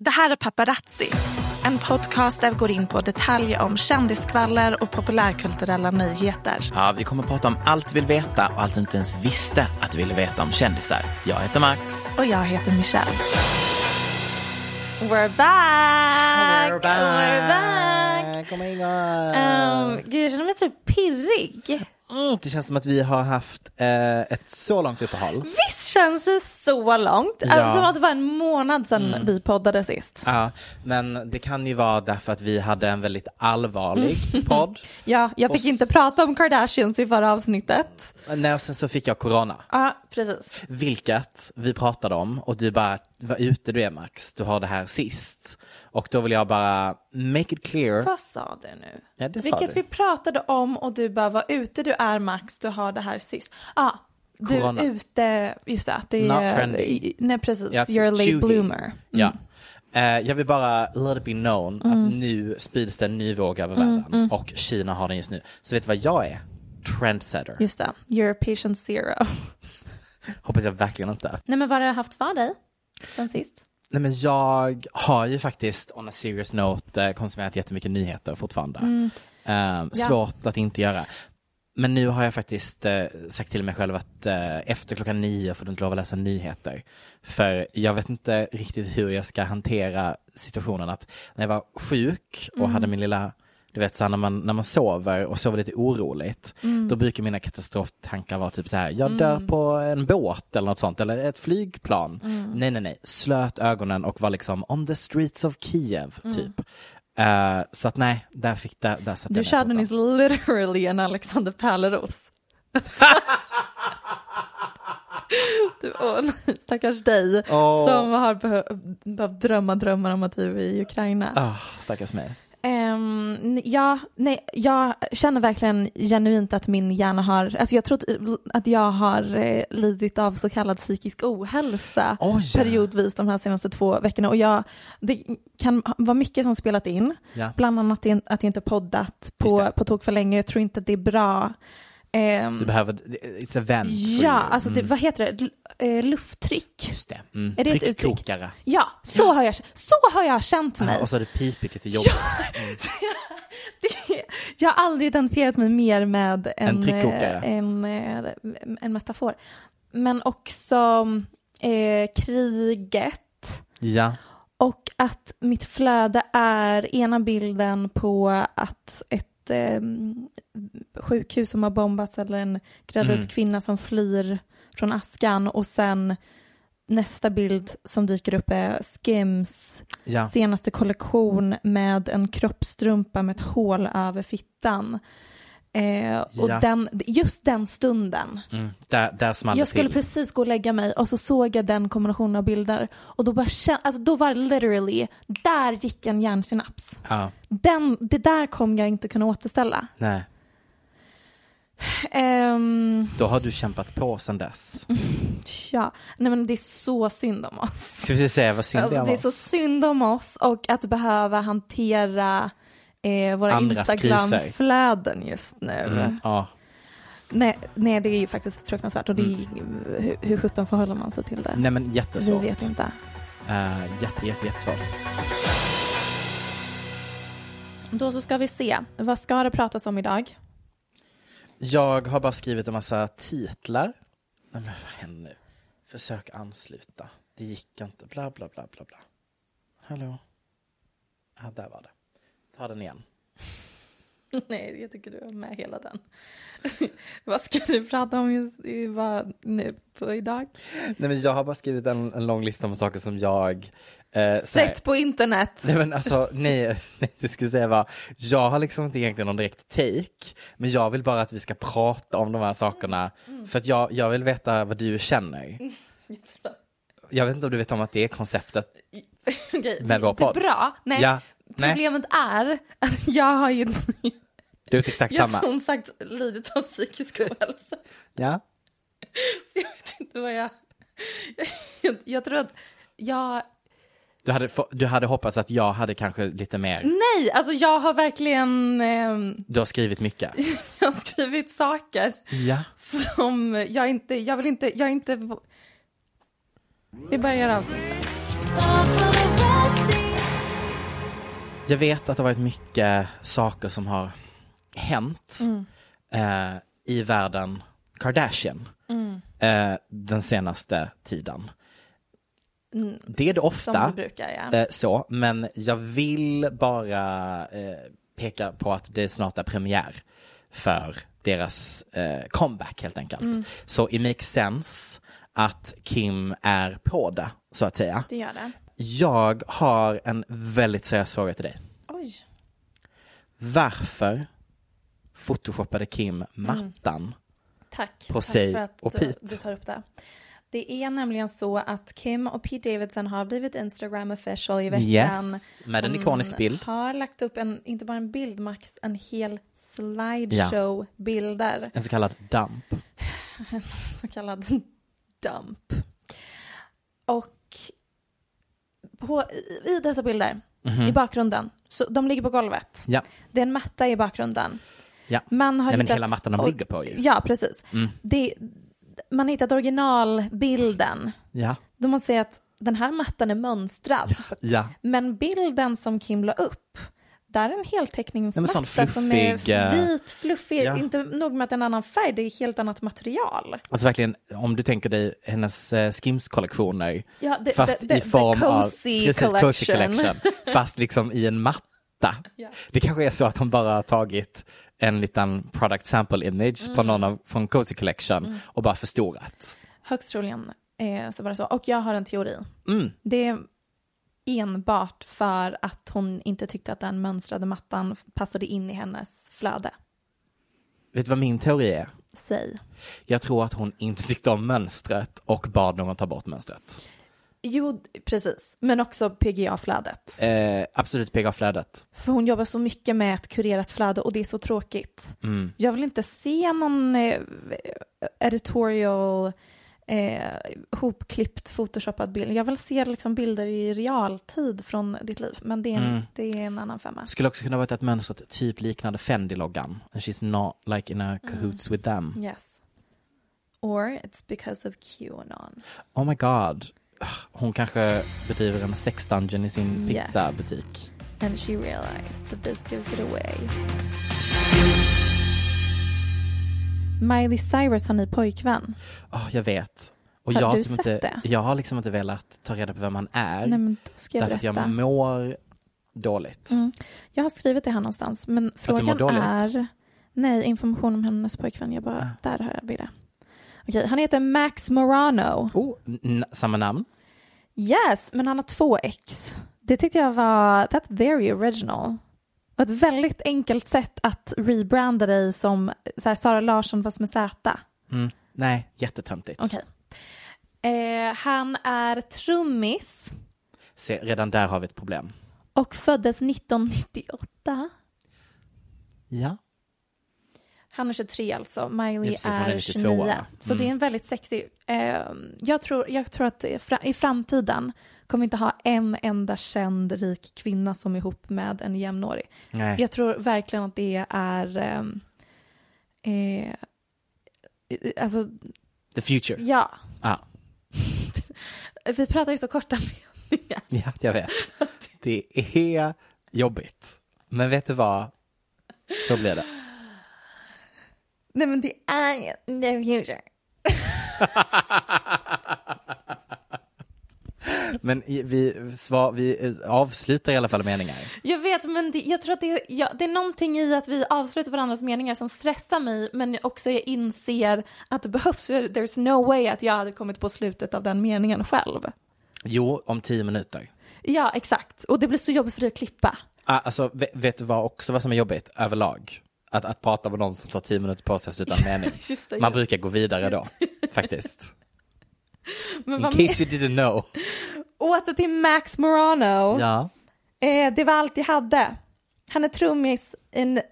Det här är Paparazzi, en podcast där vi går in på detaljer om kändiskvaller och populärkulturella nyheter. Ja, vi kommer att prata om allt vi vill veta och allt du inte ens visste att du ville veta om kändisar. Jag heter Max. Och jag heter Michelle. We're back! We're back. Oh my god. Um, gud, jag känner mig typ pirrig. Mm, det känns som att vi har haft eh, ett så långt uppehåll. Visst känns det så långt? Ja. Alltså, som att det var en månad sedan vi poddade sist. Ja, men det kan ju vara därför att vi hade en väldigt allvarlig podd. Ja, jag fick Och inte prata om Kardashians i förra avsnittet. Nej, och sen så fick jag corona. Ja, precis. Vilket vi pratade om och du bara, vad ute du är Max, du har det här sist. Och då vill jag bara make it clear. Vad sa du nu? Ja, det Vilket vi pratade om och du bara, vad ute du är Max, du har det här sist. Ja, ah, du Corona. ute, just det, att det Not är, trendy. nej precis, Ja, you're a late 20. bloomer. Mm. Ja. Eh, jag vill bara let it be known att nu sprids det en ny våg över Mm, världen och Kina har den just nu. Så vet du vad jag är? Trendsetter. Just det, you're patient zero. Hoppas jag verkligen inte. nej men vad har du haft för dig sen sist? Nej men jag har ju faktiskt on a serious note eh, konsumerat jättemycket nyheter fortfarande. Mm. Eh, Svårt att inte göra. Men nu har jag faktiskt eh, sagt till mig själv att eh, efter klockan nio får du inte lov att läsa nyheter. För jag vet inte riktigt hur jag ska hantera situationen att när jag var sjuk och hade min lilla du vet så här, när man, när man sover och sover lite oroligt, då brukar mina katastroftankar vara typ så här, jag dör på en båt eller något sånt, eller ett flygplan. Nej, nej, nej, slöt ögonen och var liksom on the streets of Kiev, typ. Eh, så att nej, där fick där, där satte Du körde nyss literally en Alexander Pärleros. du, åh nej, stackars dig Åh. som har behö- behövt drömma drömmar om att du är i Ukraina. Ah, stackars mig. Ehm, ja, nej, jag känner verkligen genuint att min hjärna har, alltså jag tror att jag har eh, lidit av så kallad psykisk ohälsa Oj. periodvis de här senaste två veckorna och jag, det kan vara mycket som spelat in, Ja. bland annat att jag inte poddat på, på tok för länge, jag tror inte att det är bra. Ehm, Du behöver, it's a vent. ja, alltså Mm. vad heter det, L- eh, lufttryck. Just det. Mm. Är det ett uttryck? Ja, så har jag, så har jag känt mig. Ah, och så är det pipigt lite jobbigt. Det, jag har aldrig identifierat mig mer med en, En tryckkokare. eh, en, eh, en metafor. Men också eh, kriget Ja. och att mitt flöde är ena bilden på att ett eh, sjukhus som har bombats eller en gravid Mm. kvinna som flyr från askan och sen nästa bild som dyker upp är Skims Ja. senaste kollektion med en kroppstrumpa med ett hål över fittan. Eh, och Ja. den, just den stunden, Mm. Där, där small jag skulle till. precis gå och lägga mig och så såg jag den kombinationen av bilder och då, bara kän- alltså då var literally, där gick en hjärnsynaps. Ja. Den, det där kommer jag inte kunna återställa. Nej. Ehm, Då har du kämpat på sedan dess. ja, nej men det är så synd om oss. Ska vi se vad synd det Alltså, är det är om så oss. synd om oss och att behöva hantera eh, våra Andras Instagram-flöden just nu. Mm, ja. Nej, nej, det är ju faktiskt fruktansvärt och det är, hur, hur sjutton förhåller man sig till det? Nej men Vi jättesvårt. vet inte. Uh, jätte, jätte, jättesvårt. Då så ska vi se, vad ska det pratas om idag? Jag har bara skrivit en massa titlar. Nej men vad händer nu? Försök ansluta. Det gick inte. Bla bla bla bla bla. Hallå? Ja, där var det. Ta den igen. Nej, jag tycker du är med hela den. vad ska du prata om just, vad, nu på idag? Nej men jag har bara skrivit en, en lång lista med saker som jag... Eh, Sett på internet. Nej men alltså, nej, nej det skulle säga var, jag har liksom inte egentligen någon direkt take, men jag vill bara att vi ska prata om de här sakerna, för att jag, jag vill veta vad du känner. Jättebra. Jag vet inte om du vet om att det är konceptet. Okej, Med vår det är podd. bra. Nej, Ja. Problemet är att jag har ju Du vet exakt jag har samma. som sagt lidit av psykisk ohälsa. Ja. Så jag vet inte vad jag... Jag, jag tror att jag... Du hade, du hade hoppats att jag hade kanske lite mer, Nej, alltså jag har verkligen... ehm, du har skrivit mycket. jag har skrivit saker Ja. som jag inte... Jag vill inte... Jag är inte... Vi börjar avsnittet. Jag vet att det har varit mycket saker som har hänt eh, i världen Kardashian eh, den senaste tiden. Det är det ofta. Du brukar, ja. Eh, så, men jag vill bara eh, peka på att det snart är premiär för deras eh, comeback helt enkelt. Så it makes sense att Kim är på det, så att säga. Det gör det. Jag har en väldigt seriös fråga till dig. Oj. Varför photoshoppade Kim mattan? Tack. På Tack sig för att och du- Pete. du tar upp det. Det är nämligen så att Kim och Pete Davidson har blivit Instagram official i veckan. Yes, med en ikonisk Mm, bild. Har lagt upp en, inte bara en bild, Max, en hel slideshow bilder. En så kallad dump. Så kallad dump. Och på, i, dessa bilder, i bakgrunden, så de ligger på golvet. Ja, Det är en matta i bakgrunden. ja. Man har Nej, men hittat, hela mattan de ligger på ju. Ja, precis. Mm. Det, man har hittat originalbilden. Ja, Då man ser att den här mattan är mönstrad. ja. Men bilden som Kim la upp, där är en heltäckningsmatta som är vit, fluffig, ja. inte nog med att en annan färg, det är helt annat material. Alltså verkligen, om du tänker dig hennes eh, Skims-kollektioner, Ja, det- fast det- det- i form the av precis, cozy collection. collection, fast liksom i en matta. Ja. Det kanske är så att hon bara har tagit en liten product sample image Mm. på någon av, från Cozy Collection och bara förstorat. Högst troligen eh, så var det så. Och jag har en teori. Mm. Det enbart för att hon inte tyckte att den mönstrade mattan passade in i hennes flöde. Vet du vad min teori är? Säg. Jag tror att hon inte tyckte om mönstret och bad någon ta bort mönstret. Jo, precis. Men också PGA-flödet. Eh, absolut PGA-flödet. För hon jobbar så mycket med ett kurerat flöde och det är så tråkigt. Mm. Jag vill inte se någon eh, editorial eh, hopklippt photoshoppad bild. Jag vill se liksom bilder i realtid från ditt liv. Men det är en, Mm. det är en annan femma. Skulle också kunna vara att mönstret typ liknande Fendi-loggan. And she's not like in a cahoots with them. Yes. Or it's because of Qanon. Oh my god. Hon kanske bedriver en sex dungeon i sin Yes. pizzabutik. And she realized that this gives it away. Miley Cyrus har ny pojkvän. Oh, jag vet. Och Har jag, har du liksom sett inte, det? jag har liksom inte velat ta reda på vem han är. Nej men då ska jag därför att jag mår dåligt. Mm. Jag har skrivit det här någonstans, men frågan är... Nej, information om hennes pojkvän. Jag bara, där har vi det. Okej, han heter Max Morano. Oh, samma namn. Yes, men han har två ex. Det tyckte jag var, that's very original. Och ett väldigt enkelt sätt att rebranda dig som så här, Sara Larsson fast med Z. Mm. Nej, jättetöntigt. Okej. Eh, han är trummis Se, redan där har vi ett problem. och föddes 1998. Ja. Han är 23 alltså, Miley Ja, är är 92. 29. Så Mm. det är en väldigt sexig, eh, jag, tror, jag tror att i framtiden kommer inte ha en enda känd rik kvinna som är ihop med en jämnårig. Nej. Jag tror verkligen att det är, ehm, eh, alltså The future. ja, Ja. vi pratar ju så korta meningar. ja, jag vet. Det är jobbigt. Men vet du vad? Så blir det. Nej men det är the future. Men i- vi, svar, vi eh, avslutar i alla fall meningar. Jag vet, men det, jag tror att det, ja, det är någonting i att vi avslutar varandras meningar som stressar mig, men också jag inser att det behövs, för there's no way att jag hade kommit på slutet av den meningen själv. Jo, om tio minuter. Ja, exakt. Och det blir så jobbigt för dig att klippa. Ah, alltså, vet, vet du vad också vad som är jobbigt överlag? Att, att prata med någon som tar tio minuter på sig en mening. Man brukar gå vidare då, faktiskt. Men In case you didn't know. Åter till Max Morano. Ja. Eh, det var allt jag hade. Han är trummis i en, eh,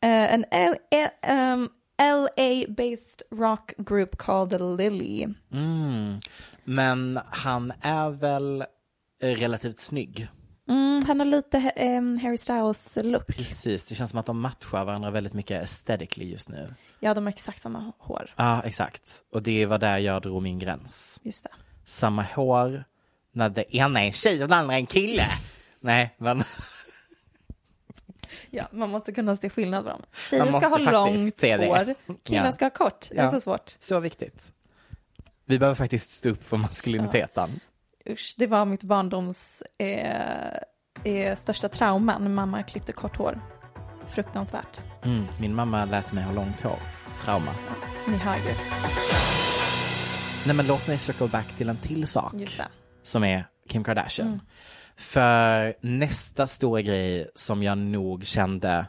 en eh, um, LA-based rock group called Lily. Mm. Men han är väl relativt snygg. Mm, han har lite eh, Harry Styles-look. Precis, det känns som att de matchar varandra väldigt mycket aesthetically just nu. Ja, de har exakt samma hår. Ja, exakt. Och det var där jag drog min gräns. Just det. Samma hår, när det ena är en tjej och det andra är en kille. Nej, men Ja, man måste kunna se skillnad på dem. Tjejer ska ha långt hår, killar Ja. ska ha kort. Det är Ja. så svårt. så viktigt. Vi behöver faktiskt stå upp för maskuliniteten. Usch, det var mitt barndoms eh, eh, största trauma när mamma klippte kort hår. Fruktansvärt. Mm, min mamma lät mig ha långt hår. Trauma. Ni hör ju. Nej men låt mig circle back till en till sak. Som är Kim Kardashian. Mm. För nästa stora grej som jag nog kände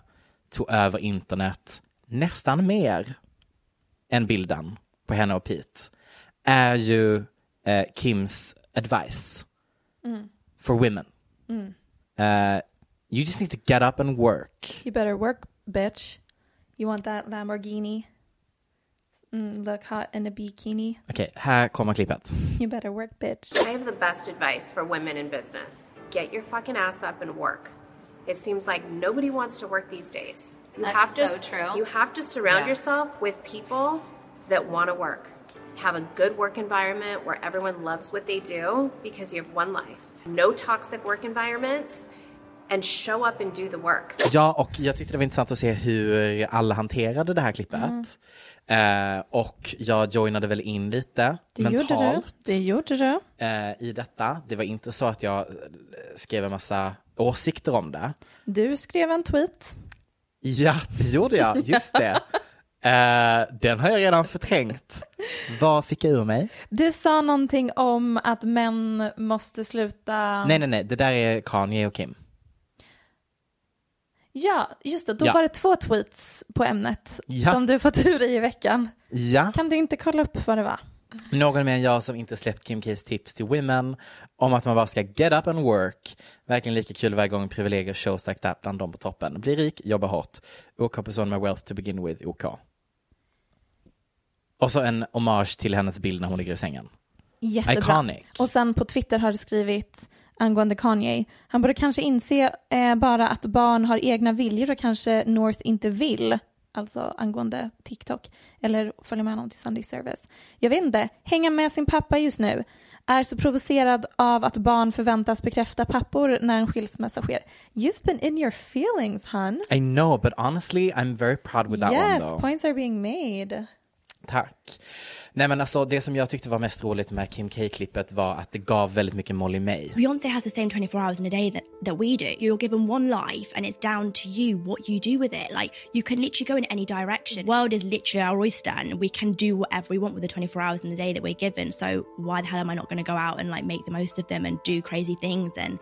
tog över internet nästan mer än bilden på henne och Pete är ju eh, Kims advice Mm. for women. Eh, you just need to get up and work. You better work, bitch. You want that Lamborghini? Mm, look hot in a bikini. Okej, här kommer klippet. You better work, bitch. I have the best advice for women in business. Get your fucking ass up and work. It seems like nobody wants to work these days. You That's have to so true. You have to surround yourself with people that want to work. Have a good work environment where everyone loves what they do because you have one life. No toxic work environments and show up and do the work. Ja, och jag tyckte det var intressant att se hur alla hanterade det här klippet. Eh, och jag joinade väl in lite Det gjorde du. mentalt Det gjorde du. eh, i detta. Det var inte så att jag eh, skrev en massa åsikter om det. Du skrev en tweet. Ja, det gjorde jag. Just det. Eh, den har jag redan förträngt. Vad fick jag ur mig? Du sa någonting om att män måste sluta... Nej, nej, nej. Det där är Kanye och Kim. Ja, just det. Då Ja. var det två tweets på ämnet Ja. som du fått ur dig i veckan. Ja. Kan du inte kolla upp vad det var? Någon mer än jag som inte släppt Kim Ks tips till women om att man bara ska get up and work. Verkligen lika kul varje gång privilegier shows like that bland dem på toppen. Bli rik, jobba hårt. OK person med wealth to begin with, OK. Och så en hommage till hennes bild när hon ligger i sängen. Jättebra. Iconic. Och sen på Twitter har du skrivit angående Kanye. Han borde kanske inse eh, bara att barn har egna viljor och kanske North inte vill. Alltså angående TikTok. Eller följa med honom till Sunday service. Jag vet inte, hänga med sin pappa just nu. Är så provocerad av att barn förväntas bekräfta pappor när en skilsmässa sker. You've been in your feelings, hon. I know, but honestly I'm very proud with that one yes, though. points are being made. Tack. Nej men alltså det som jag tyckte var mest roligt med Kim K-klippet var att det gav väldigt mycket Molly May. Beyonce has the same 24 hours in a day that, that we do. You're given one life and it's down to you what you do with it. Like you can literally go in any direction. The world is literally our oyster and we can do whatever we want with the 24 hours in the day that we're given. So why the hell am I not going to go out and like make the most of them and do crazy things and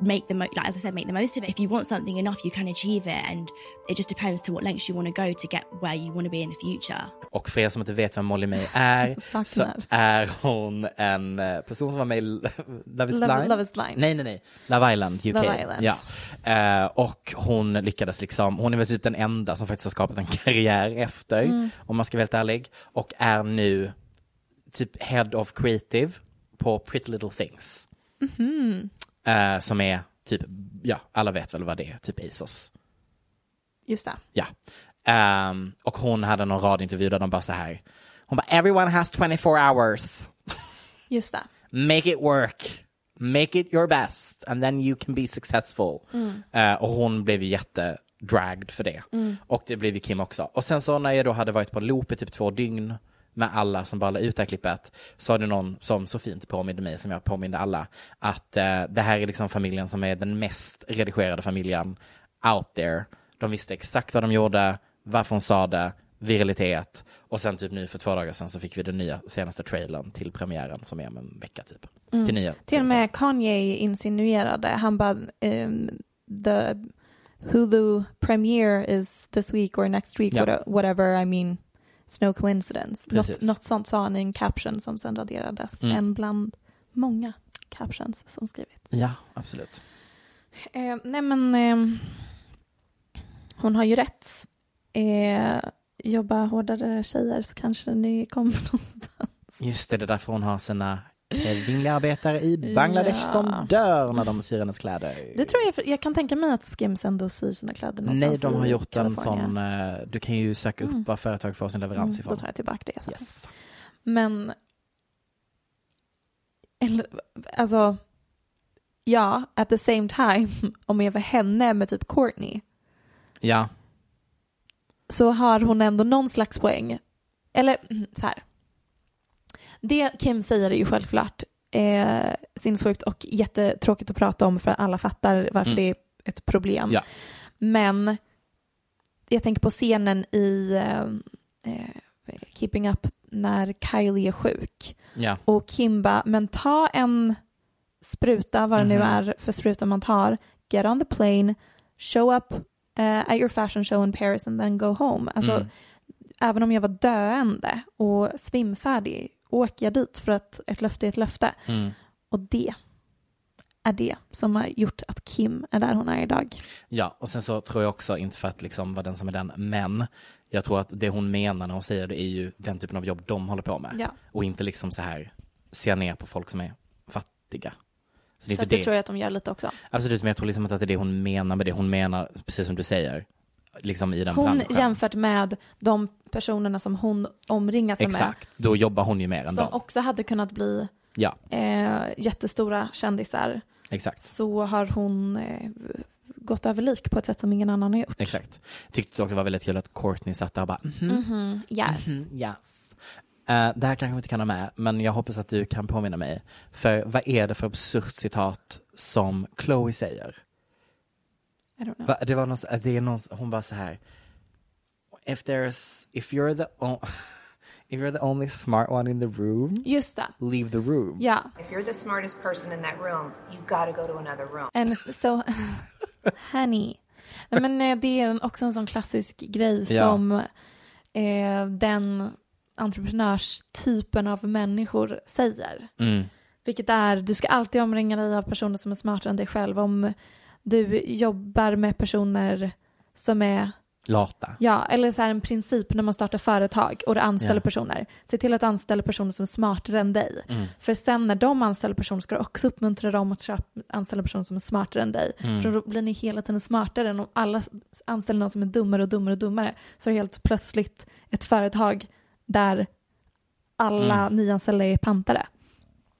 make the mo- like as I said make the most of it. If you want something enough you can achieve it and it just depends to what lengths you want to go to get where you want to be in the future. Och för er som inte vet vem Molly May är här så är hon en eh, person som var med i Love is Love-. Love is blind. Nej, nej, nej. Love Island, UK. Love Island. Ja. Eh, och hon lyckades liksom, hon är väl typ den enda som faktiskt har skapat en karriär efter, Mm. om man ska vara helt ärlig. Och är nu typ head of creative på Pretty Little Things. Mhm. Eh, som är typ, ja, alla vet väl vad det är, typ ASOS. Just det. Ja. Ehm, och hon hade någon radiointervju där de bara så här, hon bara everyone has 24 hours, Just det. make it work, make it your best and then you can be successful. Eh, och hon blev ju jättedragged för det. Och det blev ju Kim också. Och sen så när jag då hade varit på loop i typ två dygn med alla som bara la ut det här klippet så var det någon som så fint påminde mig som jag påminde alla att eh, det här är liksom familjen som är den mest redigerade familjen out there. De visste exakt vad de gjorde, varför hon sa det, viralitet och sen typ nu för två dagar sedan så fick vi den nya senaste trailern till premiären som är om en vecka typ. Till nya. Till och med Kanye insinuerade, han bara um, the Hulu premiere is this week or next week, Ja. what- whatever, I mean, it's no coincidence. Något, något sånt sa han i en caption som sen raderades, Mm. en bland många captions som skrivits. Ja, absolut. Eh, nej men, ehm, hon har ju rätt. Eh, jobba hårdare tjejer så kanske ni kommer någonstans. Just det, det är därför hon har sina kvinnliga arbetare i Bangladesh Ja. som dör när de syr hennes kläder. Det tror jag, jag kan tänka mig att Skims ändå syr sina kläder någonstans Nej, de har gjort en sån, eh, du kan ju söka upp Mm. vad företag får sin leverans Mm, ifrån. Då tar jag tillbaka det. Så. Yes. Men, eller, alltså, ja, at the same time, om jag var henne med typ Courtney, Ja, så har hon ändå någon slags poäng. Eller mm, så här. Det Kim säger är ju självklart eh, sinnessjukt och jättetråkigt att prata om för alla fattar varför Mm. det är ett problem. Ja. Men jag tänker på scenen i eh, eh, Keeping Up när Kylie är sjuk ja, och Kim bara, men ta en spruta, vad det nu Mhm. är för spruta man tar, get on the plane, show up eh, at your fashion show in Paris and then go home. Alltså, Mm. även om jag var döende och svimfärdig, åker jag dit för att ett löfte är ett löfte. mm. Och det är det som har gjort att Kim är där hon är idag. ja, och sen så tror jag också, inte för att liksom vara den som är den, men jag tror att det hon menar när hon säger det är ju den typen av jobb de håller på med. Ja. Och inte liksom så här, se ner på folk som är fattiga. Så det är Fast inte det tror jag att de gör lite också. Absolut, men jag tror liksom inte att det är det hon menar med det hon menar, precis som du säger, liksom i den Hon branschen. jämfört med de personerna som hon omringar sig med. Exakt, då jobbar hon ju mer än Som dem. också hade kunnat bli Ja, eh, jättestora kändisar exakt. så har hon eh, gått över lik på ett sätt som ingen annan har gjort. Exakt. Tyckte dock det var väldigt kul att Courtney satt där och bara mhm, Mhm, Yes. mhm, yes. Eh, det här kanske vi inte kan ha med, men jag hoppas att du kan påminna mig. För vad är det för absurt citat som Chloe säger? I don't know. Va, det var någon, det är någon, hon bara så här. If there's, if you're the, o- if you're the only smart one in the room, Just det. leave the room. Ja. If you're the smartest person in that room, you gotta go to another room. And so, honey. Men eh, det är också en sån klassisk grej Ja. som eh, den entreprenörstypen av människor säger. Mm. Vilket är, du ska alltid omringa dig av personer som är smartare än dig själv. Om du jobbar med personer som är Lata. Ja, eller så här en princip när man startar företag och anställer Ja. personer. Se till att anställa personer som är smartare än dig. Mm. För sen när de anställer personer ska du också uppmuntra dem att köpa, anställa personer som är smartare än dig. Mm. För då blir ni hela tiden smartare än om alla anställer någon som är dummare och dummare och dummare. Så är det helt plötsligt ett företag där alla Mm. nyanställda är pantare.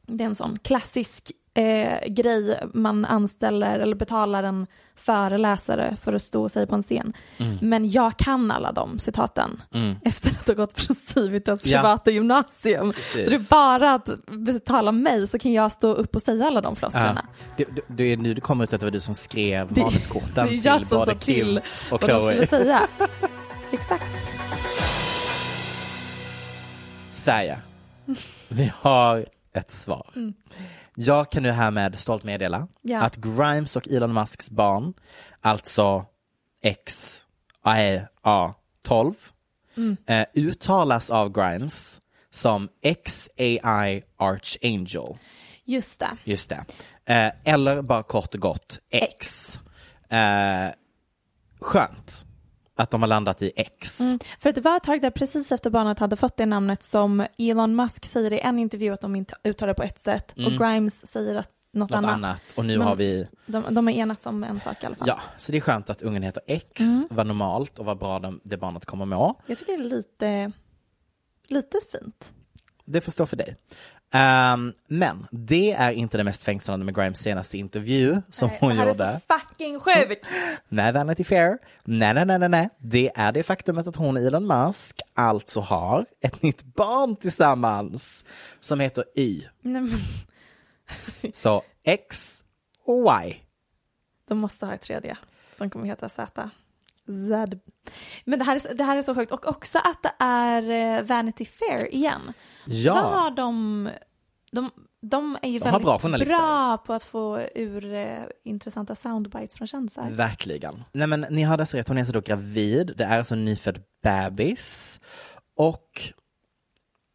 Det är en sån klassisk eh, grej man anställer eller betalar en föreläsare för att stå och säga på en scen. Men jag kan alla de citaten Mm. efter att ha gått från Civitas Ja. privata gymnasium. Precis. Så det är bara att betala mig så kan jag stå upp och säga alla de flosklerna. Ja. Det, det, det är nu det kommer ut att det var du som skrev manuskorten till både Kim och Chloe. säga. Exakt. Sverige, vi har ett svar. Jag kan nu härmed stolt meddela Ja. att Grimes och Elon Musks barn, alltså X, A, A 12, eh, uttalas av Grimes som XAI Archangel. Just det. Just det. Eh, eller bara kort och gott X. Eh, skönt att de har landat i X. Mm. För det var ett tag där precis efter barnet hade fått det namnet som Elon Musk säger i en intervju att de inte uttalar på ett sätt och Grimes säger att något, Mm. Något annat. annat. Och nu Men- har vi, De, de är enats om en sak i alla fall. ja, så det är skönt att ungen heter X, vad normalt och vad bra de, det barnet kommer må. Jag tycker det är lite, lite fint. Det får stå för dig. Ehm, men det är inte det mest fängslande med Grimes senaste intervju som hon det här gjorde. är så fucking sjukt. Nej, Vanity Fair. Nej, nej, nej, nej, nej. Det är det faktumet att hon och Elon Musk alltså har ett nytt barn tillsammans som heter Y. Nej, men, Så X och Y. de måste ha ett tredje som kommer heta Z. Z. Men det här, är, det här är så sjukt. Och också att det är eh, Vanity Fair igen. Vad Ja, har de, de, de är ju De väldigt bra bra på att få ur eh, intressanta soundbites från kändisar. verkligen. Nej, men ni hörde alltså rätt. Hon är alltså då gravid. Det är alltså en nyfödd bebis. Och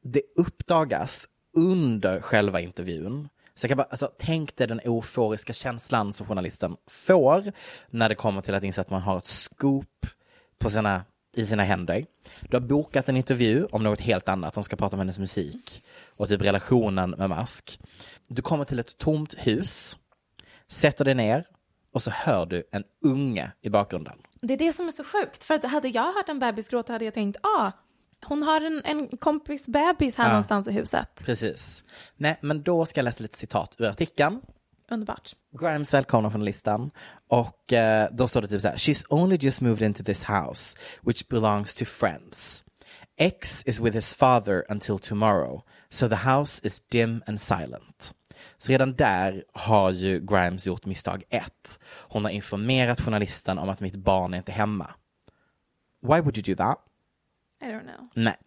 det uppdagas under själva intervjun. Så jag kan bara, alltså, tänk dig den euforiska känslan som journalisten får när det kommer till att inse att man har ett scoop på sina, i sina händer. Du har bokat en intervju om något helt annat. De ska prata om hennes musik och typ relationen med Musk. Du kommer till ett tomt hus, sätter dig ner och så hör du en unge i bakgrunden. Det är det som är så sjukt. För att hade jag hört en bebis gråta hade jag tänkt, ah, hon har en, en kompis bebis här någonstans i huset. Precis. Nej, men då ska jag läsa lite citat ur artikeln. Underbart. Grimes välkomnar journalisten och eh, då står det typ så här. She's only just moved into this house which belongs to friends. X is with his father until tomorrow so the house is dim and silent. Så redan där har ju Grimes gjort misstag ett. Hon har informerat journalisten om att mitt barn är inte hemma. Why would you do that? I don't know. Nej.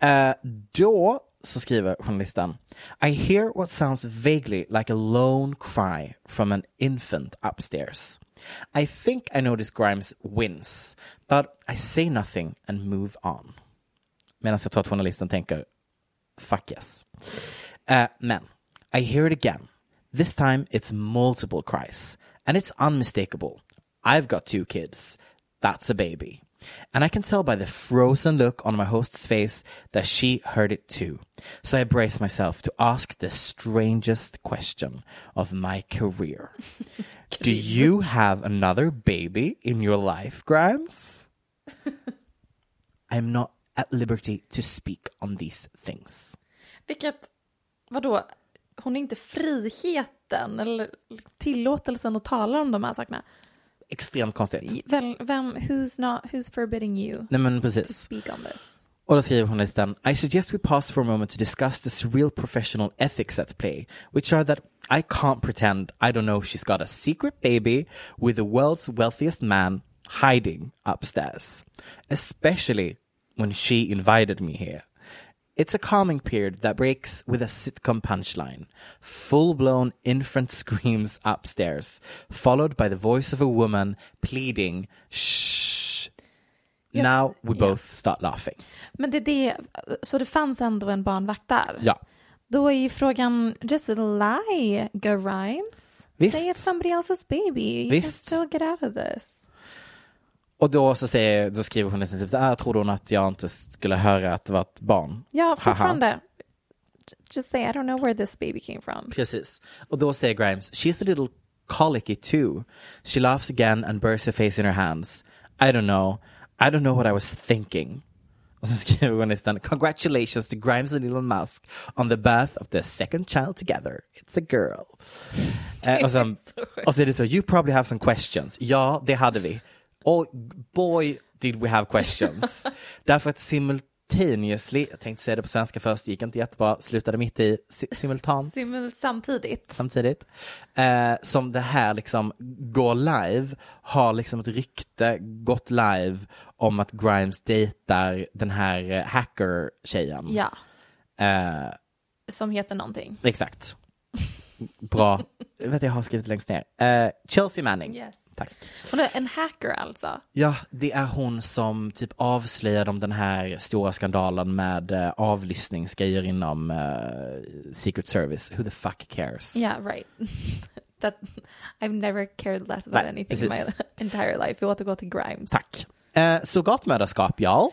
Eh, då så skriver journalisten I hear what sounds vaguely like a lone cry from an infant upstairs. I think I notice Grimes wins, but I say nothing and move on. Medan jag tror att journalisten tänker fuck yes. Eh, men I hear it again. This time it's multiple cries and it's unmistakable. I've got two kids. That's a baby. And I can tell by the frozen look on my host's face that she heard it too. So I brace myself to ask the strangest question of my career. Do you have another baby in your life, Grimes? I'm not at liberty to speak on these things. Vilket, vadå, hon är inte friheten eller tillåtelsen att tala om de här sakerna. Extremt konstigt. Vem, vem who's, not, who's forbidding you Nej men to speak on this? Och då skriver journalisten, I suggest we pause for a moment to discuss the surreal professional ethics at play, which are that I can't pretend I don't know she's got a secret baby with the world's wealthiest man hiding upstairs, especially when she invited me here. It's a calming period that breaks with a sitcom punchline. Full blown infant screams upstairs, followed by the voice of a woman pleading, shh. Now we both start laughing. Men det det, så det fanns ändå en barnvakt där? Ja. Då är ju frågan, just lie, Grimes. Visst. Say it's somebody else's baby. You Visst. can still get out of this. Och då så säger, då skriver hon liksom typ så här, "Ah, trodde hon att jag inte skulle höra att det var ett barn? Ja, Haha. fortfarande. Just say, I don't know where this baby came from. Precis. Och då säger Grimes, she's a little colicky too. She laughs again and bursts her face in her hands. I don't know. I don't know what I was thinking. Och sen skriver journalisten, congratulations to Grimes and Elon Musk on the birth of their second child together. It's a girl. Eh, och, sen, och så är det så, you probably have some questions. Ja, det hade vi. Och boy did we have questions. Därför att simultaneously, jag tänkte säga det på svenska först, gick inte jättebra, slutade mitt i si- simultant Simul samtidigt. samtidigt. Eh, som det här liksom går live, har liksom ett rykte gått live om att Grimes dejtar den här eh, hacker-tjejen. Ja, Eh, som heter någonting. exakt. Bra. Jag vet jag har skrivit längst ner. Eh, Chelsea Manning. Yes. Tack. Hon är en hacker alltså. Ja, det är hon som typ avslöjade om den här stora skandalen med uh, avlyssningsgrejer inom uh, Secret Service. Who the fuck cares? Yeah, right. That I've never cared less about Nej, anything in my precis. entire life. Vi återgår till Grimes. Tack. Uh, surrogatmödraskap, ja.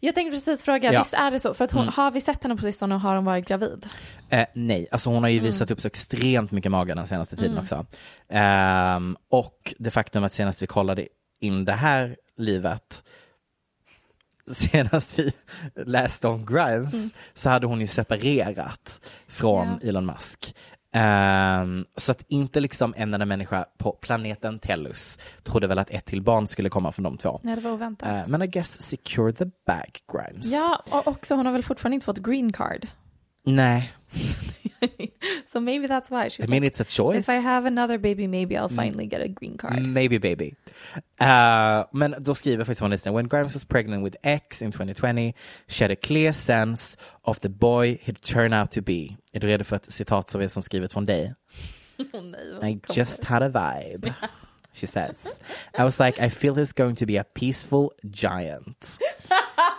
Jag tänkte precis fråga, Ja. visst är det så? För att hon, Mm. har vi sett henne på sistone och har hon varit gravid? Eh, nej, alltså hon har ju visat upp så extremt mycket mage den senaste tiden också. Ehm, och det faktum att senast vi kollade in det här livet, senast vi läste om Grimes, så hade hon ju separerat från Elon Musk. Ehm, så att inte liksom en enda människa på planeten Tellus trodde väl att ett till barn skulle komma från de två. Nej, det var oväntat. Eh, men I guess secure the bag, Grimes. Ja, och också hon har väl fortfarande inte fått green card. Nej, so maybe that's why. She's I mean like, it's a choice. if I have another baby maybe I'll finally get a green card. Maybe baby. Uh, men då skriver faktiskt hon lite, when Grimes was pregnant with X in 2020, she had a clear sense of the boy he'd turn out to be. Är du redo för ett citat som är som skrivet från dig? Åh nej, I just had a vibe. She says. I was like, I feel he's going to be a peaceful giant.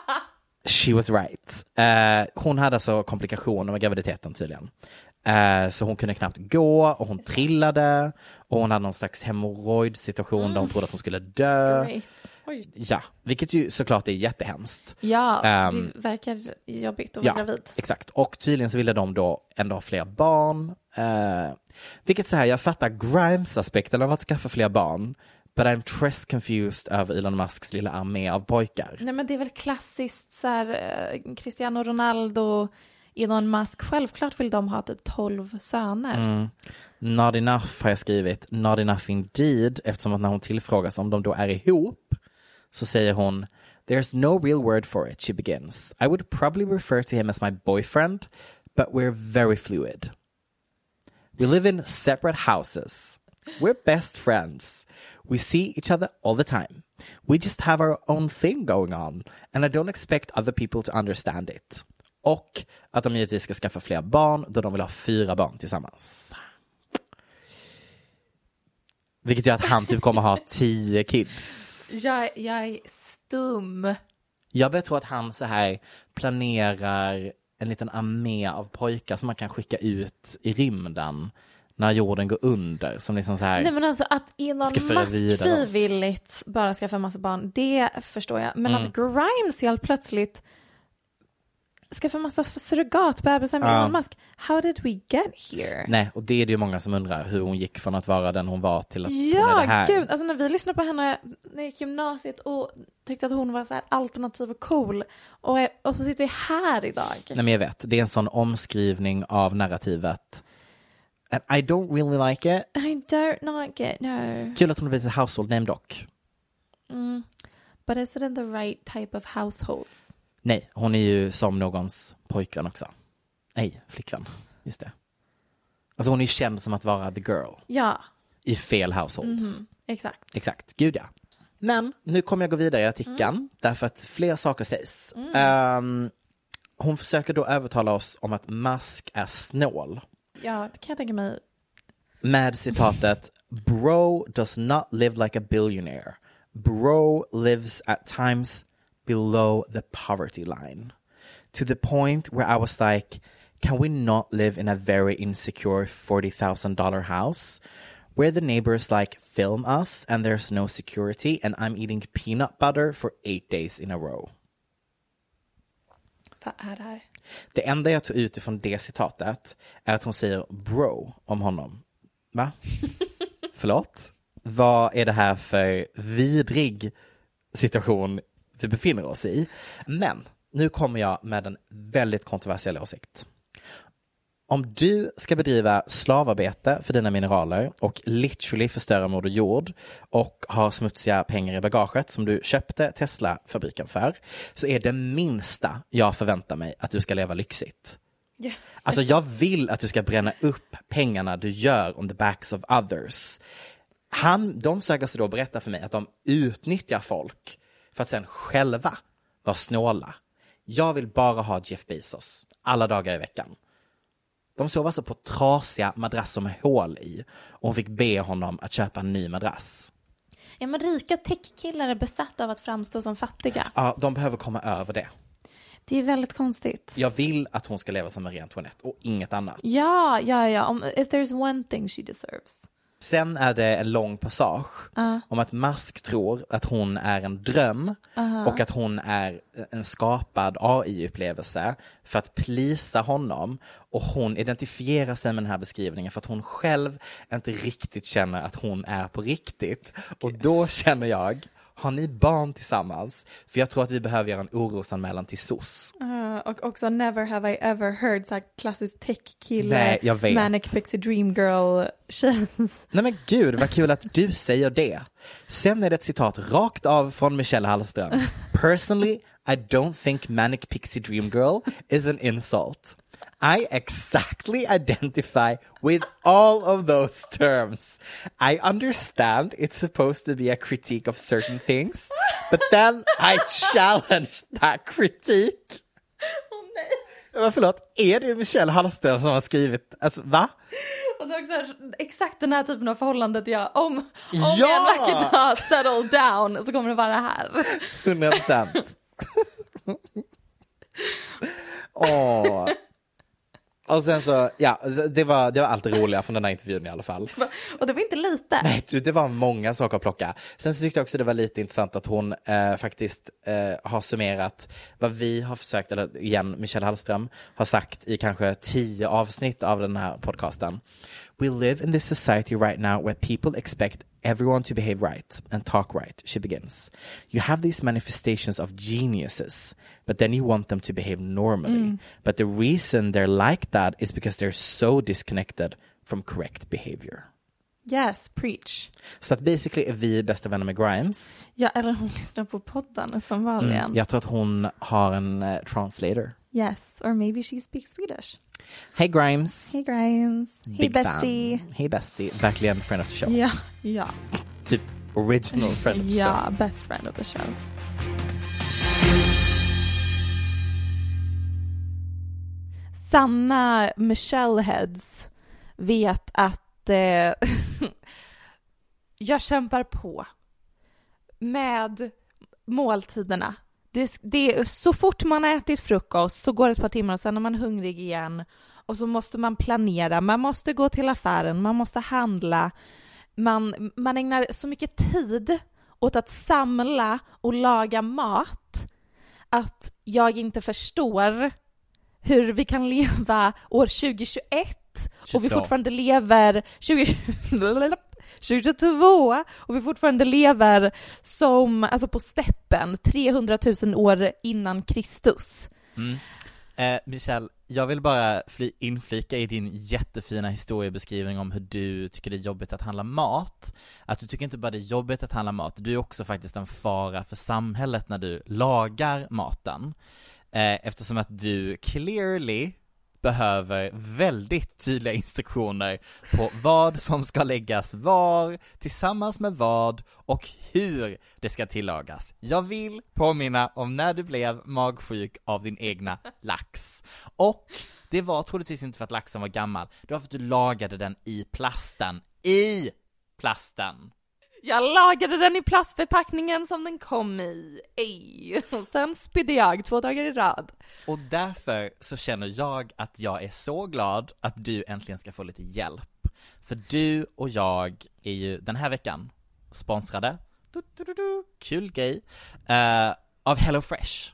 She was right. Eh, hon hade alltså komplikationer med graviditeten tydligen. Eh, så hon kunde knappt gå och hon trillade och hon hade någon slags hemorrojdsituation där hon trodde att hon skulle dö. Ja, vilket ju såklart är jättehemskt. Ja, Ehm, det verkar jobbigt att Ja, vara gravid. exakt. Och tydligen så ville de då ändå ha fler barn. Eh, vilket så här, jag fattar Grimes-aspekten av att skaffa fler barn. But I'm trust confused över Elon Musks lilla armé av pojkar. Nej men det är väl klassiskt så här, eh, Cristiano Ronaldo, Elon Musk, självklart vill de ha typ 12 söner. Mm. Not enough har jag skrivit. Not enough indeed. Eftersom att när hon tillfrågas om de då är ihop så säger hon There's no real word for it, she begins. I would probably refer to him as my boyfriend, but we're very fluid. We live in separate houses. We're best friends. We see each other all the time. We just have our own thing going on, and I don't expect other people to understand it. Och att de givetvis ska skaffa fler barn, då de vill ha fyra barn tillsammans. Vilket gör att han typ kommer ha tio kids. Jag, jag är stum. Jag börjar tro att han så här planerar en liten armé av pojkar som man kan skicka ut i rymden när jorden går under. Som liksom så här, Nej men alltså att Elon Musk frivilligt bara skaffa en massa barn, det förstår jag. Men Mm. att Grimes helt plötsligt skaffa en massa surrogatbebisar med Ja. Elon Musk. How did we get here? Nej, och det är det ju många som undrar hur hon gick från att vara den hon var till att hon är det Ja, här. gud. Alltså när vi lyssnade på henne när jag gick gymnasiet och tyckte att hon var så här alternativ och cool. Och, och så sitter vi här idag. Nej men jag vet, det är en sån omskrivning av narrativet. And I don't really like it. I don't like it, no. Kul att hon har blivit ett household name dock. Mm. But is it in the right type of households? Nej, hon är ju som någons pojkvän också. Nej, flickvän. Just det. Alltså hon är ju känd som att vara the girl Ja, i fel households. mhm, exakt. Exakt, gud ja. Men nu kommer jag gå vidare i artikeln därför att fler saker sägs. Ehm, hon försöker då övertala oss om att Musk är snål. Ja, det kan jag tänka mig. med citatet Bro does not live like a billionaire. Bro lives at times below the poverty line. To the point where I was like, can we not live in a very insecure $40,000 house where the neighbors like film us and there's no security and I'm eating peanut butter for eight days in a row? Vad är er det här? Det enda jag tog ut ifrån det citatet är att hon säger bro om honom. Va? Förlåt? Vad är det här för vidrig situation vi befinner oss i? Men nu kommer jag med en väldigt kontroversiell åsikt. Om du ska bedriva slavarbete för dina mineraler och literally förstöra Moder Jord och har smutsiga pengar i bagaget som du köpte Tesla-fabriken för så är det minsta jag förväntar mig att du ska leva lyxigt. Alltså jag vill att du ska bränna upp pengarna du gör on the backs of others. Han, de försöker alltså då berätta för mig att de utnyttjar folk för att sen själva vara snåla. Jag vill bara ha Jeff Bezos alla dagar i veckan. De sov alltså på trasiga madrasser med hål i och hon fick be honom att köpa en ny madrass. Ja, men rika techkillar är besatta av att framstå som fattiga. Ja, de behöver komma över det. Det är väldigt konstigt. Jag vill att hon ska leva som Marie Antoinette och inget annat. Ja, ja, ja. Om, if there's one thing she deserves. Sen är det en lång passage om att Mask tror att hon är en dröm och att hon är en skapad AI-upplevelse för att plisa honom. Och hon identifierar sig med den här beskrivningen för att hon själv inte riktigt känner att hon är på riktigt. Och då känner jag, har ni barn tillsammans? För jag tror att vi behöver göra en orosanmälan till SOS. Uh, och också never have I ever heard så här klassisk techkille, manic pixie dream girl känns. Nej men gud, vad kul att du säger det. Sen är det ett citat rakt av från Michelle Hallström. Personally, I don't think manic pixie dream girl is an insult. I exactly identify with all of those terms. I understand it's supposed to be a critique of certain things, but then I challenge that critique. Men förlåt, är det Michelle Hallström som har skrivit, alltså va? Och det är också exakt den här typen av förhållandet jag, om, om Ja! jag en vacker dag settle down så kommer det vara här. 100 procent. Åh. Och sen så, ja, det var, det var allt det roliga från den här intervjun i alla fall. Och det var inte lite. Nej, du, det var många saker att plocka. Sen så tyckte jag också det var lite intressant att hon eh, faktiskt eh, har summerat vad vi har försökt, eller igen, Michelle Hallström har sagt i kanske tio avsnitt av den här podcasten. We live in this society right now where people expect everyone to behave right and talk right, she begins. You have these manifestations of geniuses, but then you want them to behave normally. But the reason they're like that is because they're so disconnected from correct behavior. Yes, preach. Så att basically är vi bästa vänner med Grimes. Ja, eller hon lyssnar på podden uppenbarligen. Mm, Jag tror att hon har en eh, translator. Yes, or maybe she speaks Swedish. Hej Grimes! Hey Grimes. Big bestie. Hej bestie. Verkligen friend of the show. Ja, ja, Typ original friend of the show. ja, best friend of the show. Sanna Michelle Heads vet att eh, jag kämpar på med måltiderna. Det, det så fort man har ätit frukost så går det ett par timmar och sen är man hungrig igen och så måste man planera, man måste gå till affären, man måste handla. Man, man ägnar så mycket tid åt att samla och laga mat att jag inte förstår hur vi kan leva år 2021 och vi 22. fortfarande lever 20, 2022 och vi fortfarande lever som, alltså på steppen 300 000 år innan Kristus. Mm. Eh, Michelle, jag vill bara fly, inflika i din jättefina historiebeskrivning om hur du tycker det är jobbigt att handla mat. Att du tycker inte bara det är jobbigt att handla mat, du är också faktiskt en fara för samhället när du lagar maten. Eh, eftersom att du clearly behöver väldigt tydliga instruktioner på vad som ska läggas var, tillsammans med vad och hur det ska tillagas. Jag vill påminna om när du blev magsjuk av din egna lax. Och det var troligtvis inte för att laxen var gammal, det var för att du lagade den i plasten. I plasten! Jag lagade den i plastförpackningen som den kom i. Ej. Och sen spydde jag två dagar i rad. Och därför så känner jag att jag är så glad att du äntligen ska få lite hjälp. För du och jag är ju den här veckan sponsrade, du, du, du, kul grej, eh, av HelloFresh.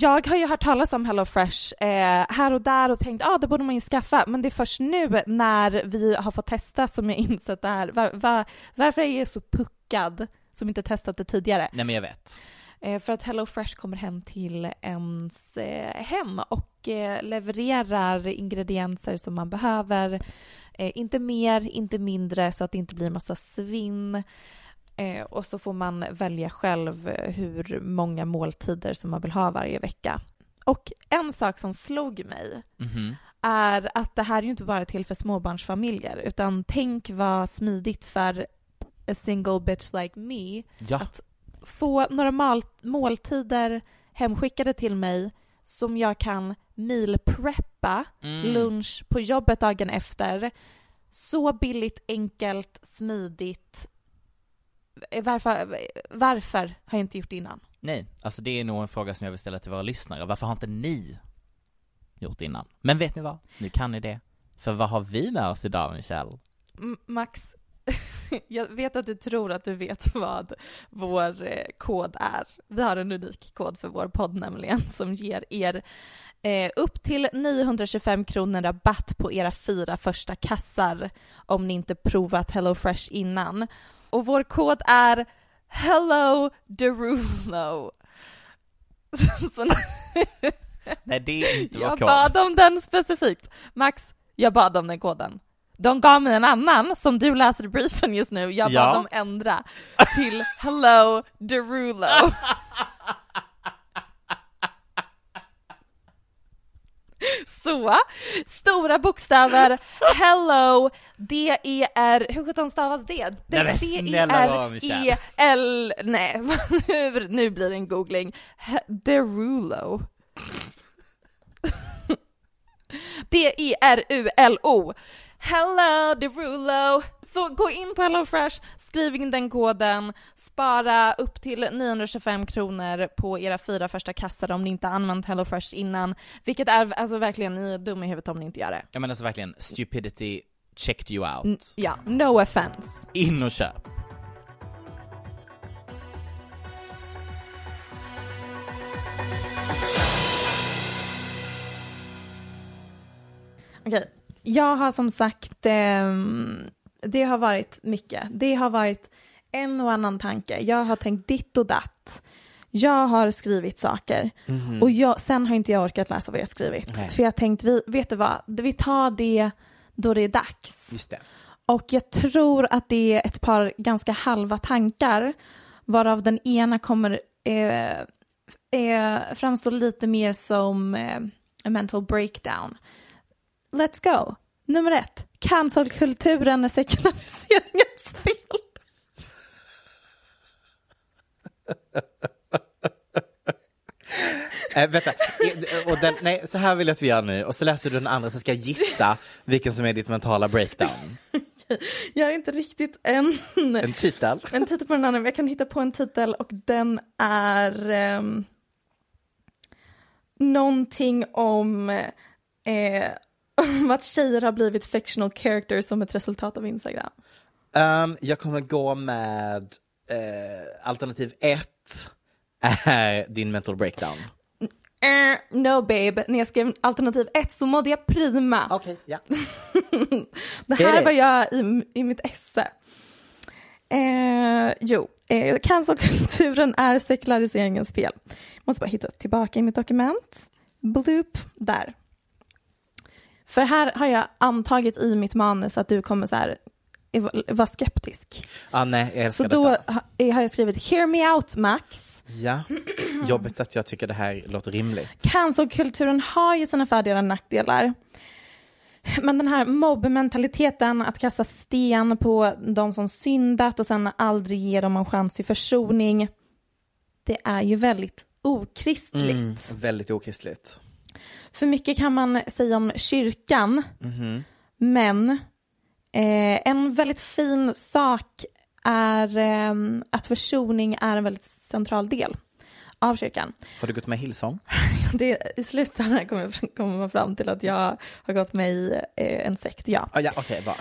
Jag har ju hört talas om HelloFresh eh, här och där och tänkt att ah, det borde man ju skaffa, men det är först nu när vi har fått testa som jag insett det här. Var, var, varför är jag så puckad som inte testat det tidigare? Nej men jag vet. Eh, för att HelloFresh kommer hem till ens eh, hem och eh, levererar ingredienser som man behöver. Eh, inte mer, inte mindre så att det inte blir massa svinn. Eh, och så får man välja själv eh, hur många måltider som man vill ha varje vecka. Och en sak som slog mig Mhm. är att det här är ju inte bara till för småbarnsfamiljer utan tänk vad smidigt för a single bitch like me Ja, att få några mal- måltider hemskickade till mig som jag kan meal-preppa Mm. lunch på jobbet dagen efter. Så billigt, enkelt, smidigt varför, varför har jag inte gjort det innan? Nej, alltså det är nog en fråga som jag vill ställa till våra lyssnare. Varför har inte ni gjort innan? Men vet ni vad? Nu kan ni det. För vad har vi med oss idag, Michelle? M- Max, jag vet att du tror att du vet vad vår eh, kod är. Vi har en unik kod för vår podd nämligen som ger er eh, upp till 925 kronor rabatt på era fyra första kassar om ni inte provat HelloFresh innan. Och vår kod är Hello Derulo. Så Nej, det är inte jag kod. bad om den specifikt. Max, jag bad om den koden. De gav mig en annan som du läser i briefen just nu. Jag Ja. bad dem ändra till Hello Derulo. Så, stora bokstäver, hello, D-E-R, hur sjutton stavas det? D-E-R-E-L, nej, nu- nu blir det en googling. Derulo. D-E-R-U-L-O. Hello Derulo! Så gå in på HelloFresh, skriv in den koden, spara upp till 925 kronor på era fyra första kassar om ni inte använt HelloFresh innan, vilket är alltså verkligen, ni är dumma i huvudet om ni inte gör det. Jag menar alltså verkligen, stupidity checked you out. N- Ja, no offense. In och köp. Okej, jag har som sagt, ehm, det har varit mycket. Det har varit en och annan tanke. Jag har tänkt ditt och datt. Jag har skrivit saker och jag, sen har inte jag orkat läsa vad jag skrivit. Nej. För jag har tänkt, vi, vet du vad, vi tar det då det är dags. Just det. Och jag tror att det är ett par ganska halva tankar, varav den ena kommer eh, eh, framstå lite mer som eh, a mental breakdown. Let's go! Nummer ett, cancelkulturen är sekulariseringens fel. Äh, vänta, I- och den, nej, så här vill jag att vi gör nu, och så läser du den andra så ska jag gissa vilken som är ditt mentala breakdown. Jag har inte riktigt en, En titel. en titel på den andra, men jag kan hitta på en titel och den är um, någonting om, eh, om att tjejer har blivit fictional characters som ett resultat av Instagram. Um, jag kommer gå med eh, alternativ ett är din mental breakdown. Eh, no babe, när jag skrev alternativ ett så mådde jag prima. Okej, ja. Det här var jag i, i mitt esse. Eh, jo, eh, cancelkulturen är sekulariseringens fel. Måste bara hitta tillbaka i mitt dokument. Bloop, där. För här har jag antagit i mitt manus att du kommer så här, vara skeptisk. Ah, nej, jag älskar Så då detta. har jag skrivit “Hear me out Max”. Ja, jobbigt att jag tycker det här låter rimligt. Cancelkulturen har ju sina fördelar och nackdelar. Men den här mobbmentaliteten, att kasta sten på de som syndat och sen aldrig ge dem en chans till försoning, det är ju väldigt okristligt. Mm, väldigt okristligt. För mycket kan man säga om kyrkan, Mhm. men eh, en väldigt fin sak är eh, att försoning är en väldigt central del av kyrkan. Har du gått med Hillsong? Det, I slutändan kommer jag kommer man fram till att jag har gått med i eh, en sekt, ja. Ah, ja, okej, bra.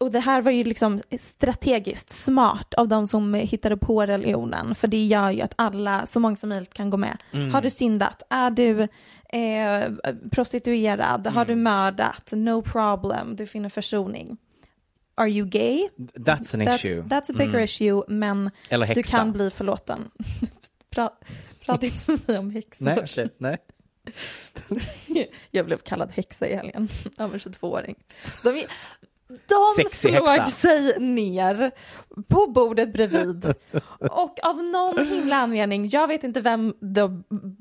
Och det här var ju liksom strategiskt smart av de som hittade på religionen, för det gör ju att alla, så många som möjligt kan gå med. Har du syndat? Är du eh, prostituerad? Har du mördat? No problem, du finner försoning. Are you gay? That's an That's, issue. that's a bigger issue, men du kan bli förlåten. Pra, prata inte med mig om häxor. Nej, okej, nej. Jag blev kallad häxa i helgen av en 22-åring. De, Sexig slog häxa. sig ner på bordet bredvid och av någon himla anledning, jag vet inte vem,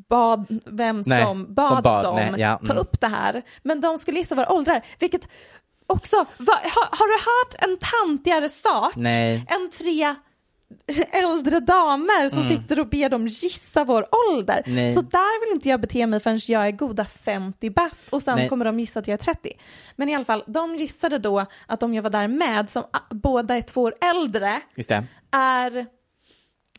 bad, vem Nej, som bad, som bad, dem nej, ja, ta mm. upp det här, men de skulle gissa våra åldrar, vilket också, va, har, har du hört en tantigare sak Nej. än tre äldre damer som sitter och ber dem gissa vår ålder. Mm. Nej. Så där vill inte jag bete mig förrän jag är goda 50 bast och sen Nej. kommer de gissa att jag är 30. Men i alla fall, de gissade då att om jag var där med, som båda är två år äldre, är,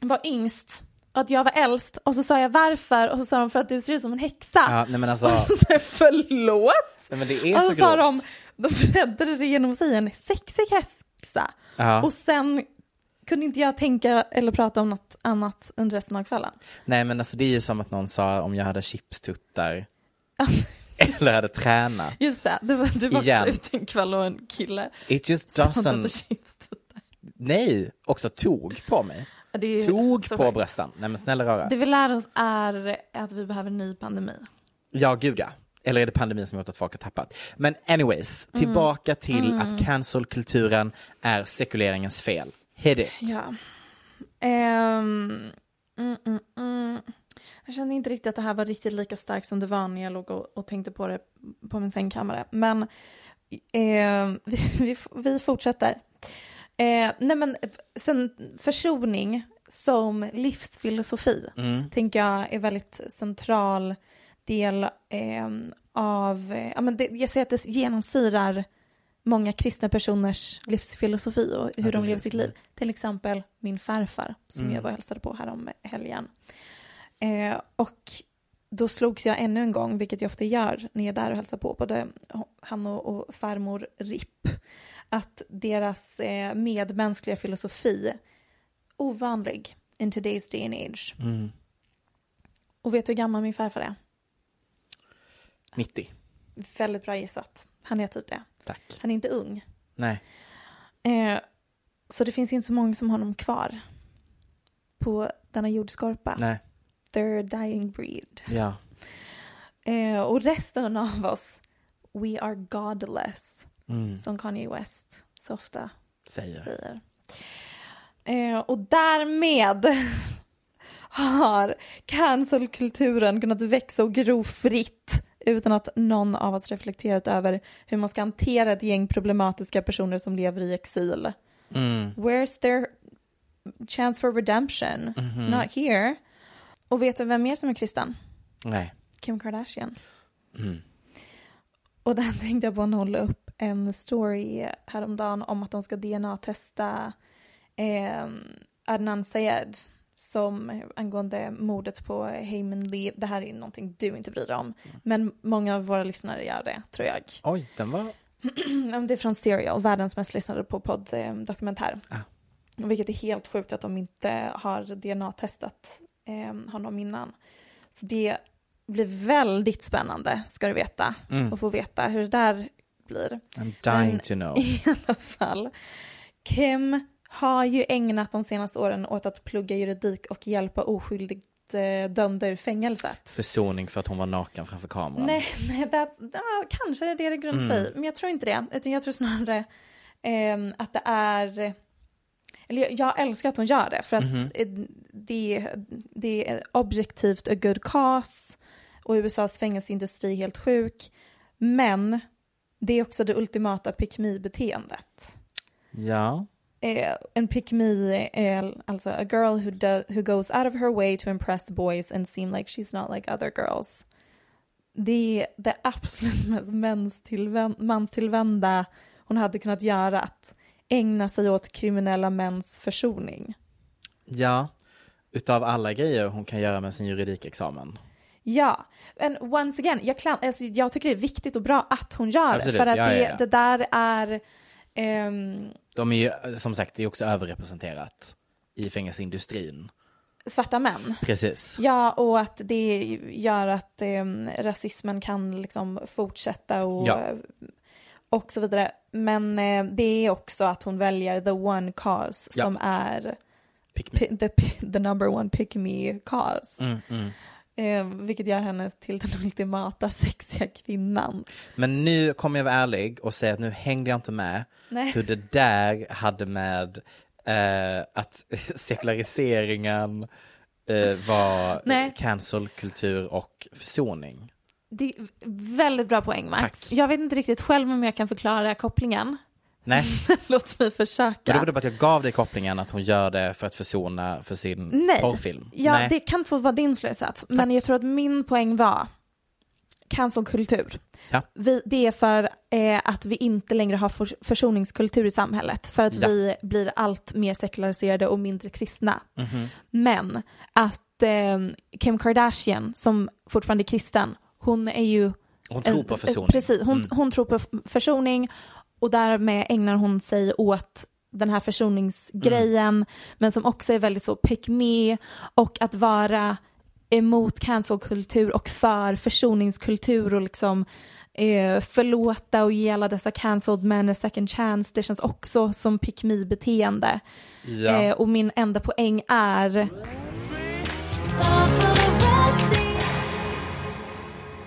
var yngst och att jag var äldst och så sa jag varför och så sa de för att du ser ut som en häxa. Ja, nej men alltså, Och så sa jag förlåt. nej, men det är Och så så sa de, de räddade det genom att säga en sexig häxa. Ja. Och sen kunde inte jag tänka eller prata om något annat under resten av kvällen. Nej men alltså det är ju som att någon sa om jag hade chipstuttar eller hade tränat. Just det, du var, du var Igen. också ute en kväll och en kille It just doesn't, nej, också tog på mig. Tog på sjukt. brösten. Nej men snälla rara. Det vi lär oss är att vi behöver en ny pandemi. Ja, gud ja. Eller är det pandemin som gjort att folk har tappat? Men anyways, Mm. tillbaka till att cancelkulturen är sekuleringens fel. Hit it. Ja. Ehm, mm, mm, mm. Jag kände inte riktigt att det här var riktigt lika starkt som det var när jag låg och, och tänkte på det på min sängkammare. Men ehm, vi, vi, vi fortsätter. Eh, nej men sen försoning som livsfilosofi tänker jag är väldigt central del ehm, av, eh, ja, men det, jag ser att det genomsyrar många kristna personers livsfilosofi och hur de lever sitt liv. Till exempel min farfar som jag var och hälsade på här om helgen. Eh, och då slogs jag ännu en gång, vilket jag ofta gör när jag är där och hälsar på, både han och, och farmor Ripp, att deras eh, medmänskliga filosofi, ovanlig in today's day and age. Mm. Och vet du hur gammal min farfar är? 90. Väldigt bra gissat. Han är typ det. Tack. Han är inte ung. Nej. Eh, så det finns inte så många som honom kvar på denna jordskorpa. Nej. They're a dying breed. Ja. Eh, och resten av oss, we are godless, Mm. som Kanye West så ofta Säger. säger. Eh, och därmed har cancelkulturen kunnat växa och gro fritt utan att någon av oss reflekterat över hur man ska hantera ett gäng problematiska personer som lever i exil. Mm. Where's their chance for redemption? Mhm. Not here. Och vet du vem mer som är kristen? Nej. Kim Kardashian. Mm. Och den tänkte jag på när hon la upp en story häromdagen om att de ska DNA-testa eh, Adnan Sayed som angående mordet på Heyman Lee. Det här är någonting du inte bryr dig om. Men många av våra lyssnare gör det, tror jag. Oj, den var... Det är från Serial, världens mest lyssnade på podd-dokumentär. Ah. Vilket är helt sjukt att de inte har DNA-testat eh, honom innan. Så det blir väldigt spännande, ska du veta. Mm. Och få veta hur det där blir. I'm dying Men- to know. I alla fall. Kim har ju ägnat de senaste åren åt att plugga juridik och hjälpa oskyldigt eh, dömda ur fängelset. Försoning för att hon var naken framför kameran. Nej, nej that's, ja, kanske det är det det grundar sig i, men jag tror inte det. Utan jag tror snarare ehm, att det är... Eller jag, jag älskar att hon gör det, för att eh, det, det är objektivt a good cause och USAs fängelseindustri är helt sjuk. Men det är också det ultimata pick me-beteendet. Ja. Eh, en pick me är alltså a girl who, do, who goes out of her way to impress boys and seem like she's not like other girls. Det är det absolut mest manstillvän- manstillvända hon hade kunnat göra, att ägna sig åt kriminella mäns försoning. Ja. Utav alla grejer hon kan göra med sin juridikexamen. Ja, men once again, jag, klan- alltså, jag tycker det är viktigt och bra att hon gör Absolut, det, för att ja, det, ja, ja. det där är... ehm, De är ju, som sagt, det är också överrepresenterat i fängelseindustrin. svarta män. Precis. Ja, och att det gör att eh, rasismen kan liksom fortsätta och, Ja. och så vidare. Men eh, det är också att hon väljer the one cause Ja. som är the, the number one pick me cause. Mm, mm. Eh, vilket gör henne till den ultimata sexiga kvinnan. Men nu kommer jag vara ärlig och säga att nu hängde jag inte med Nej. hur det där hade med eh, att sekulariseringen eh, var Nej. cancelkultur och försoning. Det är väldigt bra poäng Max. Tack. Jag vet inte riktigt själv om jag kan förklara kopplingen. Nej, Låt mig men det försöka. var det bara att jag gav dig kopplingen att hon gör det för att försona för sin Nej. porrfilm. Ja, Nej. det kan få vara din slutsats. Men jag tror att min poäng var cancelkultur. Ja. Vi, det är för eh, att vi inte längre har för, försoningskultur i samhället. För att Ja. vi blir allt mer sekulariserade och mindre kristna. Mhm. Men att eh, Kim Kardashian, som fortfarande är kristen, hon är ju... Hon tror på försoning. Precis, hon, Mm. hon tror på försoning och därmed ägnar hon sig åt den här försoningsgrejen, Mm. men som också är väldigt så pick me och att vara emot cancelkultur och för försoningskultur och liksom eh, förlåta och ge alla dessa cancelled men a second chance. Det känns också som pick me-beteende. Ja. Eh, och min enda poäng är...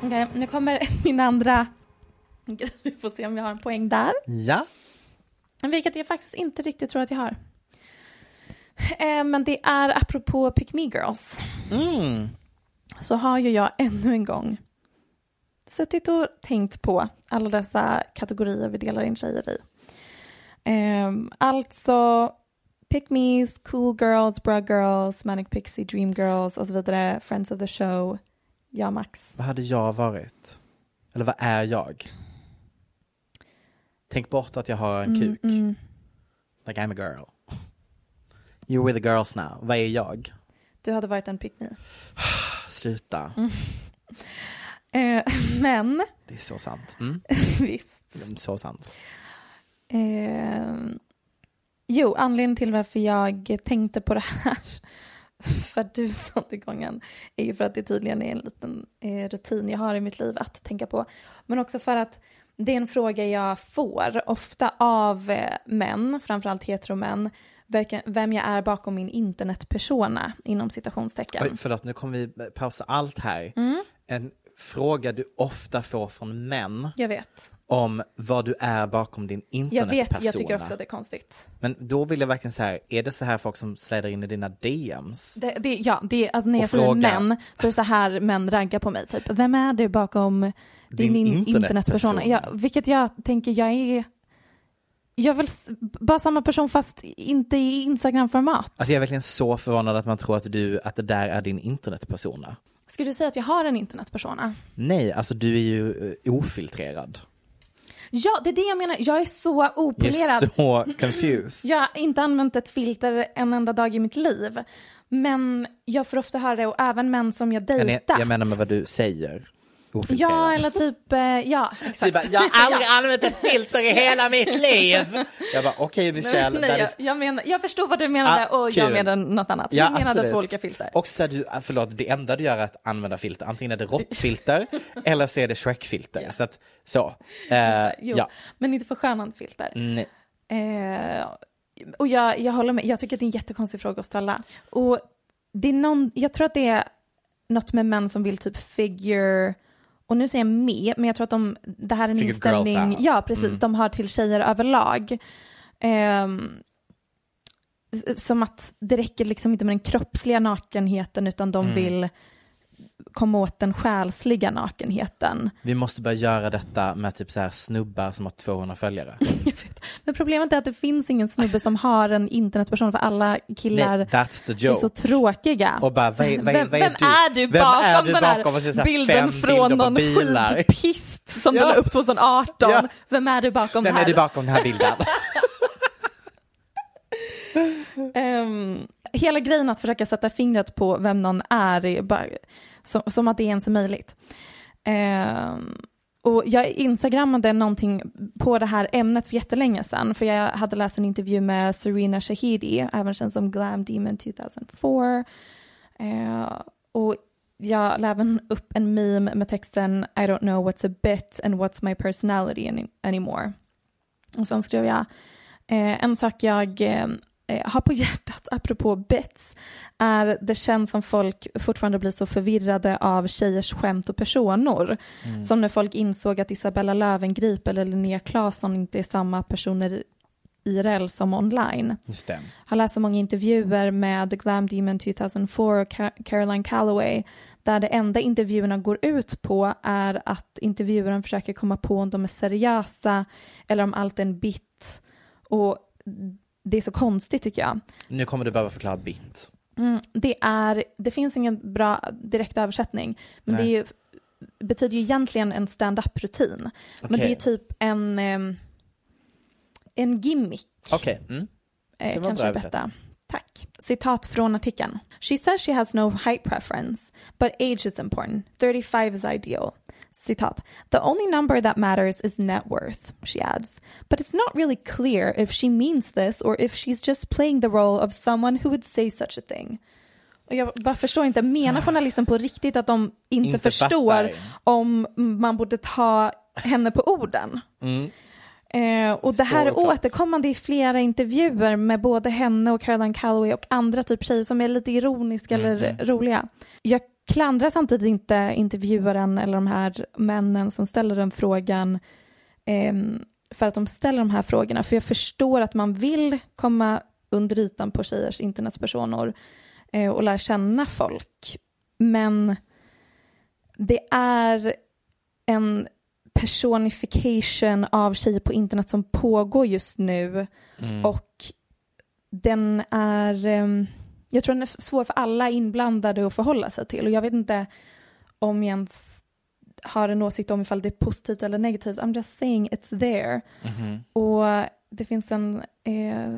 Okej, nu kommer min andra. Vi får se om jag har en poäng där. ja. Vilket jag faktiskt inte riktigt tror att jag har. Eh, men det är apropå pick me girls. Mm. Så har ju jag ännu en gång suttit och tänkt på alla dessa kategorier vi delar in tjejer i. Eh, alltså pick me's, cool girls, bra girls, manic pixie, dream girls och så vidare. Friends of the show. Ja, Max. Vad hade jag varit? Eller vad är jag? Tänk bort att jag har en kuk. Mm, Like I'm a girl. You're with the girls now. Vad är jag? Du hade varit en pick me. Sluta. Mm. Eh, men, Det är så sant. Mm. visst. Så sant. Eh, jo, anledningen till varför jag tänkte på det här, för du satte igång en, är ju för att det tydligen är en liten eh, rutin jag har i mitt liv att tänka på. Men också för att det är en fråga jag får ofta av eh, män, framförallt heteromän, vem jag är bakom min internetpersona, inom citationstecken. Oj, förlåt, nu kommer vi pausa allt här. Mm. En fråga du ofta får från män Jag vet. om vad du är bakom din Jag internetpersona. vet, jag tycker också att det är konstigt. Men då vill jag verkligen säga, är det så här folk som släder in i dina DMs? Det, det, ja, det, alltså när jag säger män så är det så här män raggar på mig. Typ, vem är du bakom din, Din in, internetpersona. Ja, vilket jag tänker, jag är... Jag s- bara samma person fast inte i Instagram-format. Alltså jag är verkligen så förvånad att man tror att du, att det där är din internetpersona. Skulle du säga att jag har en internetpersona? Nej, alltså du är ju eh, ofiltrerad. Ja, det är det jag menar. Jag är så Jag opolerad. är så confused. Jag har inte använt ett filter en enda dag i mitt liv. Men jag får ofta höra det och även män som jag Men dejtat. jag, jag menar med vad du säger. Ofiltrerad. Ja, eller typ, eh, ja, exakt. Du bara, jag har aldrig använt ett filter i hela mitt liv. Jag bara, okej Michelle. Nej, that jag, jag, menar, jag förstod vad du menade Ah, och jag kul. menade något annat. Ja, jag menade två olika filter. Och så är du, ah, förlåt, det enda du gör är att använda filter. Antingen är det råttfilter eller så är det Shrek-filter. Så att, så. Eh, Jo, ja. men inte förskönande filter. Nej. Eh, och jag, jag håller med, jag tycker att det är en jättekonstig fråga att ställa. Och det är någon, jag tror att det är något med män som vill typ figure, och nu säger jag med, men jag tror att de, det här är en inställning, ja precis, Mm. de har till tjejer överlag. S- som att det räcker liksom inte med den kroppsliga nakenheten utan de Mm. vill komma åt den själsliga nakenheten. Vi måste börja göra detta med typ så här snubbar som har 200 följare. Men problemet är att det finns ingen snubbe som har en internetperson för alla killar Nej, that's the är joke. så tråkiga. Och bara, vad är, vad är, vem, vad är vem du? är du Vem bakom är du den bakom? Är så här bilden från någon bilar. skidpist som Ja. du la upp 2018? Ja. Vem är du bakom Vem här? är du bakom den här bilden? Ehm, hela grejen att försöka sätta fingret på vem någon är, är bara, som, som att det ens är möjligt. Eh, och jag instagrammade någonting på det här ämnet för jättelänge sedan, för jag hade läst en intervju med Serena Shahidi, även känd som Glam Demon 2004. Eh, och jag la även upp en meme med texten I don't know what's a bit and what's my personality any- anymore. Och sen skrev jag eh, en sak jag eh, har på hjärtat apropå bits är det känns som folk fortfarande blir så förvirrade av tjejers skämt och personor. Mm. Som när folk insåg att Isabella Löwengrip eller Linnea Claesson inte är samma personer IRL som online. Just det. Har läst så många intervjuer med The Glam Demon 2004 och Ca- Caroline Calloway där det enda intervjuerna går ut på är att intervjuaren försöker komma på om de är seriösa eller om allt är en bit. Och det är så konstigt tycker jag. Nu kommer du behöva förklara bit. Mm, det, är, det finns ingen bra direkt översättning, men Nej. det är betyder ju egentligen en stand-up-rutin. Men Okej. det är typ en, en gimmick. Okej. Mm. Eh, Det var kanske bättre. Tack. Citat från artikeln. She says she has no height preference, but age is important. 35 is ideal. Citat. The only number that matters is net worth, she adds. But it's not really clear if she means this or if she's just playing the role of someone who would say such a thing. Och jag bara förstår inte, menar journalisten på riktigt att de inte, Inte förstår fattar. om man borde ta henne på orden? Eh, och det här är återkommande i flera intervjuer med både henne och Caroline Calloway och andra typ tjejer som är lite ironiska eller roliga. Jag klandrar samtidigt inte intervjuaren eller de här männen som ställer den frågan ehm, för att de ställer de här frågorna. För jag förstår att man vill komma under ytan på tjejers internetpersonor eh, och lära känna folk. Men det är en personification av tjejer på internet som pågår just nu och den är, ehm, jag tror den är svår för alla inblandade att förhålla sig till och jag vet inte om jag ens har en åsikt om ifall det är positivt eller negativt. I'm just saying it's there. Och det finns en eh,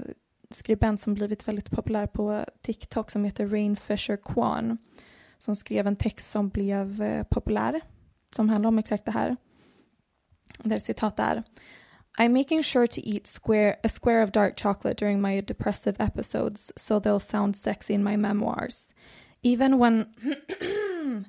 skribent som blivit väldigt populär på TikTok som heter Rain Fisher Kwan som skrev en text som blev eh, populär som handlar om exakt det här. Där citat är I'm making sure to eat square a square of dark chocolate during my depressive episodes so they'll sound sexy in my memoirs. Even when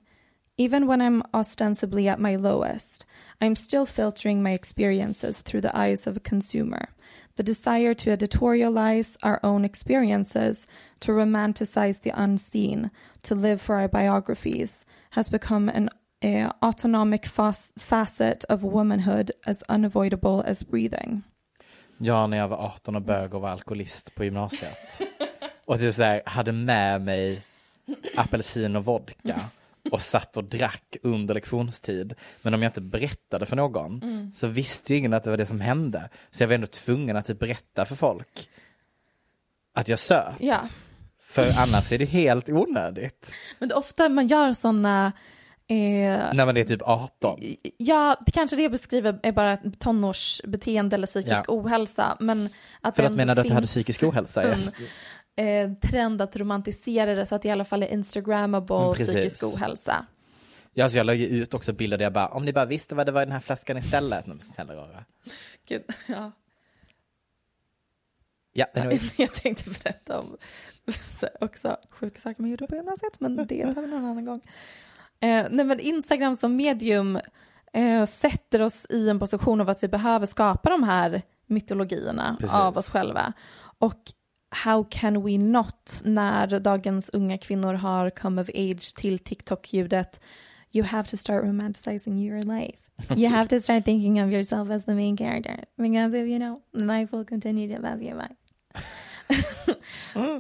even when I'm ostensibly at my lowest, I'm still filtering my experiences through the eyes of a consumer. The desire to editorialize our own experiences, to romanticize the unseen, to live for our biographies has become an uh, autonomic fas- facet of womanhood as unavoidable as breathing. Ja, när jag var 18 och bög och var alkoholist på gymnasiet. Och typ så här, hade med mig apelsin och vodka och satt och drack under lektionstid. Men om jag inte berättade för någon så visste ju ingen att det var det som hände. Så jag var ändå tvungen att typ berätta för folk att jag söp. Ja, För annars är det helt onödigt. men det är ofta man gör sådana eh, När man är typ 18. Ja, kanske det beskriver är bara tonårsbeteende eller psykisk Ja. ohälsa. Men att Förlåt, ändå menar du att du hade psykisk ohälsa? En eh, trend att romantisera det så att det i alla fall är instagrammable Mm, psykisk ohälsa. Ja, så jag la ju ut också bilder där jag bara, om ni bara visste vad det var i den här flaskan istället. Men snälla rara. Gud, ja. Ja, anyway. Jag tänkte berätta om så- också sjuka saker man gjorde på gymnasiet, men det tar vi någon annan gång. Eh, nej, men Instagram som medium eh, sätter oss i en position av att vi behöver skapa de här mytologierna Precis. av oss själva. Och how can we not när dagens unga kvinnor har come of age till TikTok-ljudet You have to start romanticizing your life. You have to start thinking of yourself as the main character. Because if you know, life will continue to pass you by.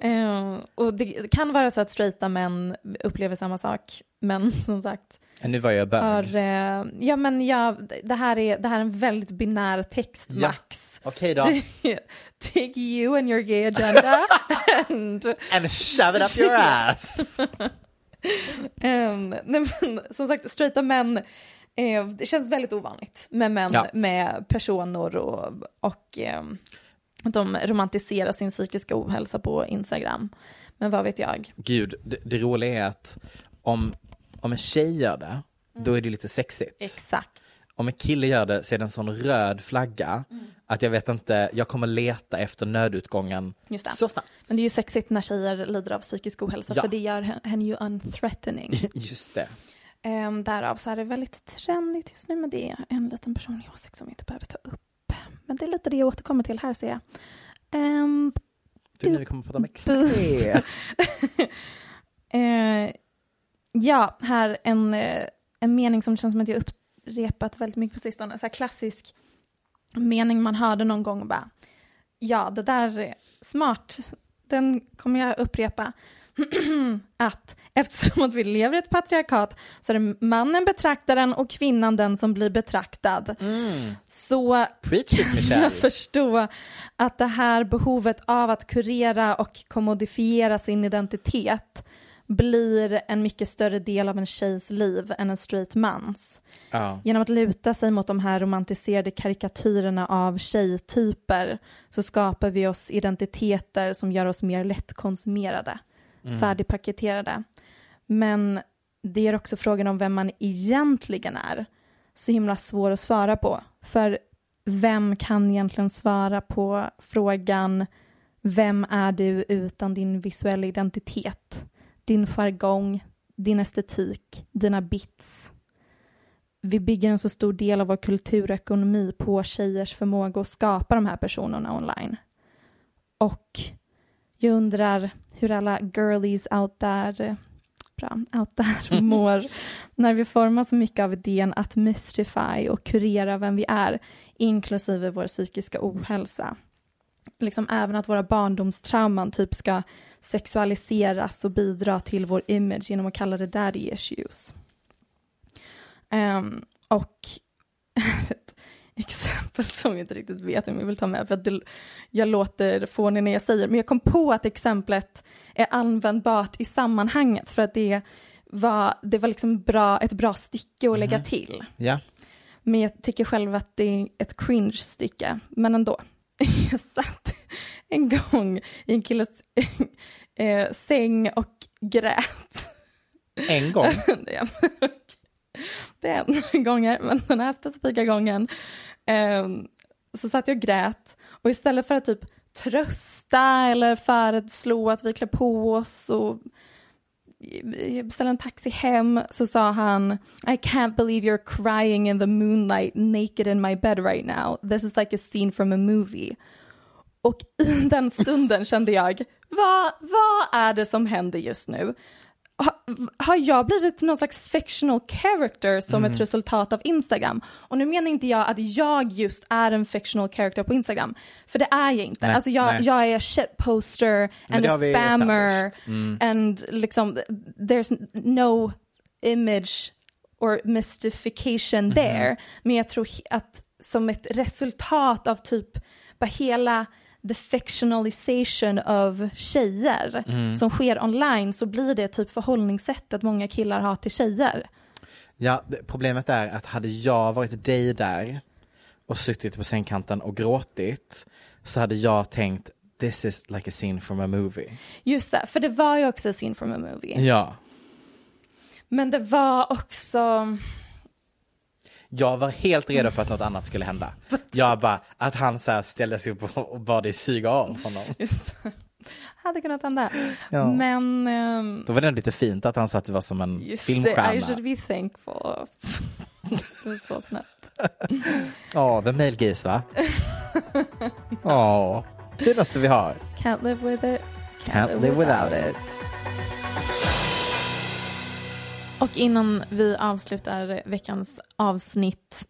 Eh, och det kan vara så att straighta män upplever samma sak, men som sagt, Nu var jag bög. eh, ja men ja, det här är, det här är en väldigt binär text, Ja. Max. Okej då. Take you and your gay agenda and And shove it up your ass. Um, nej, men, som sagt, straighta män, eh, det känns väldigt ovanligt med män Ja. med personer och, och ehm, de romantiserar sin psykiska ohälsa på Instagram. Men vad vet jag? Gud, det, det roliga är att om, om en tjej gör det, då är det lite sexigt. Exakt. Om en kille gör det så är det en sån röd flagga att jag vet inte, jag kommer leta efter nödutgången så snabbt. Men det är ju sexigt när tjejer lider av psykisk ohälsa Ja. för det gör hen- henne ju unthreatening. Just det. um, därav så är det väldigt trendigt just nu men det är en liten personlig åsikt som vi inte behöver ta upp. Men det är lite det jag återkommer till här ser jag. Um, Du, nu vi kommer prata om exakt det. Eh, ja, här en, eh, en mening som känns som att jag upprepat väldigt mycket på sistone. Så här klassisk mening man hörde någon gång bara. ja, det där är smart. Den kommer jag upprepa. att eftersom att vi lever i ett patriarkat så är det mannen betraktaren och kvinnan den som blir betraktad. Så Preach it, Michelle. jag förstå att det här behovet av att kurera och kommodifiera sin identitet blir en mycket större del av en tjejs liv än en straight mans. Ja. Genom att luta sig mot de här romantiserade karikatyrerna av tjejtyper så skapar vi oss identiteter som gör oss mer lättkonsumerade, färdigpaketerade. Men det är också frågan om vem man egentligen är så himla svår att svara på. För vem kan egentligen svara på frågan vem är du utan din visuella identitet? Din jargong, din estetik, dina bits. Vi bygger en så stor del av vår kultur och ekonomi på tjejers förmåga att skapa de här personerna online. Och jag undrar hur alla girlies out there, bra, out there mår när vi formar så mycket av idén att mystify och kurera vem vi är, inklusive vår psykiska ohälsa. Liksom även att våra barndomstrauman typ ska sexualiseras och bidra till vår image genom att kalla det daddy issues. Um, och ett exempel som jag inte riktigt vet om jag vill ta med för att det, jag låter fånig när jag säger men jag kom på att exemplet är användbart i sammanhanget för att det var, det var liksom bra, ett bra stycke att lägga till. ja. Men jag tycker själv att det är ett cringe-stycke. Men ändå. Jag satt en gång i en killes eh, säng och grät. En gång. det är en gånger, men den här specifika gången eh, så satt jag och grät och istället för att typ trösta eller föreslå att vi klär på oss och beställa en taxi hem så sa han I can't believe you're crying in the moonlight naked in my bed right now. This is like a scene from a movie. Och i den stunden kände jag, vad, vad är det som händer just nu? Ha, har jag blivit någon slags fictional character som Mm. ett resultat av Instagram? Och nu menar inte jag att jag just är en fictional character på Instagram, för det är jag inte. Nej, alltså jag, nej. jag är a shit poster Men and a spammer. Mm. and liksom there's no image or mystification Mhm. there. Men jag tror att som ett resultat av typ bara hela the fictionalization of tjejer Mm. som sker online så blir det typ förhållningssättet många killar har till tjejer. Ja, problemet är att hade jag varit dig där och suttit på sängkanten och gråtit så hade jag tänkt this is like a scene from a movie. Just det, för det var ju också a scene from a movie. Ja. Men det var också, Jag var helt redo på att något annat skulle hända. Jag bara, att han så här ställde sig upp och bad dig suga av honom. just hade kunnat hända. Ja. Men ehm, Då var det lite fint att han sa att du var som en just det, I filmstjärna. should be thankful. det är så snällt. Ja, the male gaze va? Ja, finaste vi har. Can't live with it. Can't live without it. Och innan vi avslutar veckans avsnitt,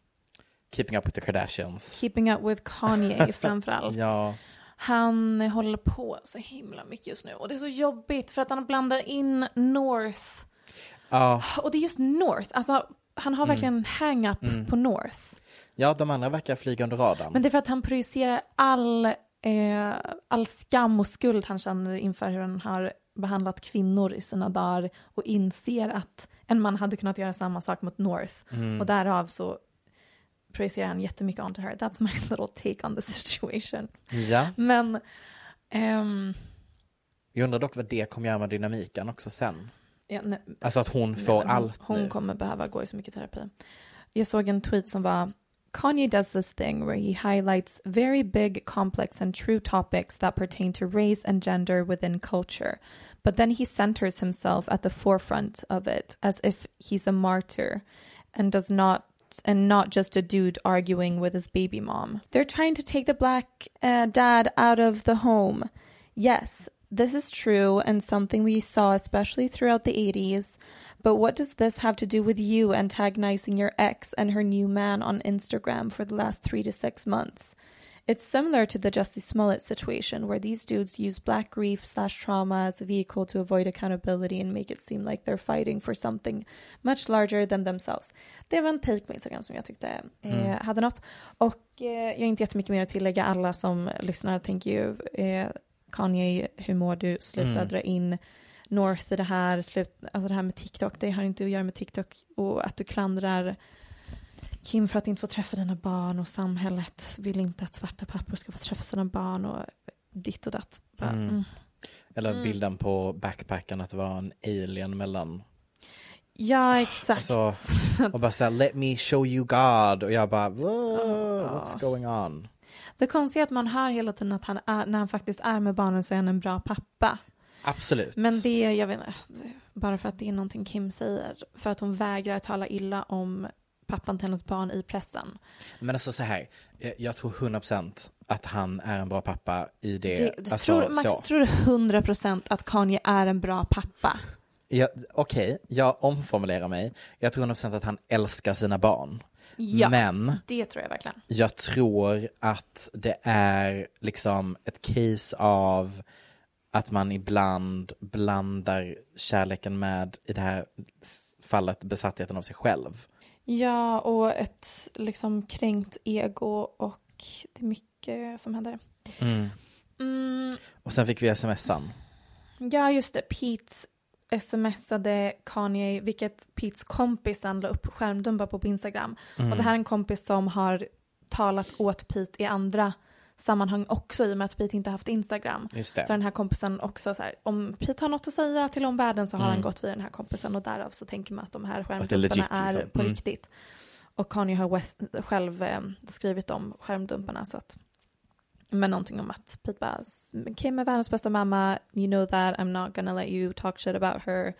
Keeping up with the Kardashians. Keeping Up With Kanye framförallt. Ja, Han håller på så himla mycket just nu och det är så jobbigt för att han blandar in North. ja, Och det är just North, alltså han har verkligen en hang-up på North. ja, de andra verkar flyga under radarn. Men det är för att han projicerar all, eh, all skam och skuld han känner inför hur han har behandlat kvinnor i sina dagar och inser att en man hade kunnat göra samma sak mot North. Och därav så projicerar han jättemycket onto her. That's my little take on the situation. Ja, Men ehm, jag undrar dock vad det kommer göra med dynamiken också sen. ja, nej, Alltså att hon nej, får hon, allt hon nu. kommer behöva gå i så mycket terapi. Jag såg en tweet som var Kanye does this thing where he highlights very big, complex, and true topics that pertain to race and gender within culture. But then he centers himself at the forefront of it as if he's a martyr and does not and not just a dude arguing with his baby mom. They're trying to take the black uh, dad out of the home. Yes, this is true and something we saw especially throughout the 80s. But what does this have to do with you antagonizing your ex and her new man on Instagram for the last three to six months? It's similar to the Justice Smollett situation where these dudes use black grief slash trauma as a vehicle to avoid accountability and make it seem like they're fighting for something much larger than themselves. Det var en take på Instagram som jag tyckte eh, Mm. hade något. Och eh, jag har inte jättemycket mer att tillägga. Alla som lyssnar, thank you. Eh, Kanye, hur mår du? Sluta Mm. dra in North i det här. Slut, alltså det här med TikTok, det har inte att göra med TikTok. Och att du klandrar Kim för att inte få träffa dina barn och samhället vill inte att svarta pappor ska få träffa sina barn och ditt och datt. Mm. mm. Eller Mm. bilden på backpacken att det var en alien mellan. Ja, exakt. Alltså, och bara såhär, let me show you God. Och jag bara, "Whoa, Ja. what's going on? Det konstiga är att man hör hela tiden att han är, när han faktiskt är med barnen så är han en bra pappa. Absolut. Men det, jag vet inte, bara för att det är någonting Kim säger, för att hon vägrar tala illa om pappan till hennes barn i pressen. Men alltså så här, jag- tror 100% att han är en bra pappa i det. Det, det alltså, tror, Max, så. tror du 100% att Kanye är en bra pappa? Ja, Okej, jag omformulerar mig. Jag tror 100% att han älskar sina barn. Ja, Men det tror jag verkligen. jag tror att det är liksom ett case av att man ibland blandar kärleken med, i det här fallet, besattheten av sig själv. Ja, och ett liksom kränkt ego och det är mycket som händer. Mm, Och sen fick vi smsan. ja, just det. Pete smsade Kanye, vilket Petes kompis sen la upp skärmdumpar på på Instagram. Mm. Och det här är en kompis som har talat åt Pete i andra sammanhang också i och med att Pete inte haft Instagram. Så den här kompisen också så här, om Pete har något att säga till omvärlden så har Mm. han gått via den här kompisen och därav så tänker man att de här är skärmdumparna legit, är liksom. på Mm. riktigt. Och Kanye har West, själv eh, skrivit om skärmdumparna så att men någonting om att Pete bara, Kim är världens bästa mamma, you know that, I'm not gonna let you talk shit about her.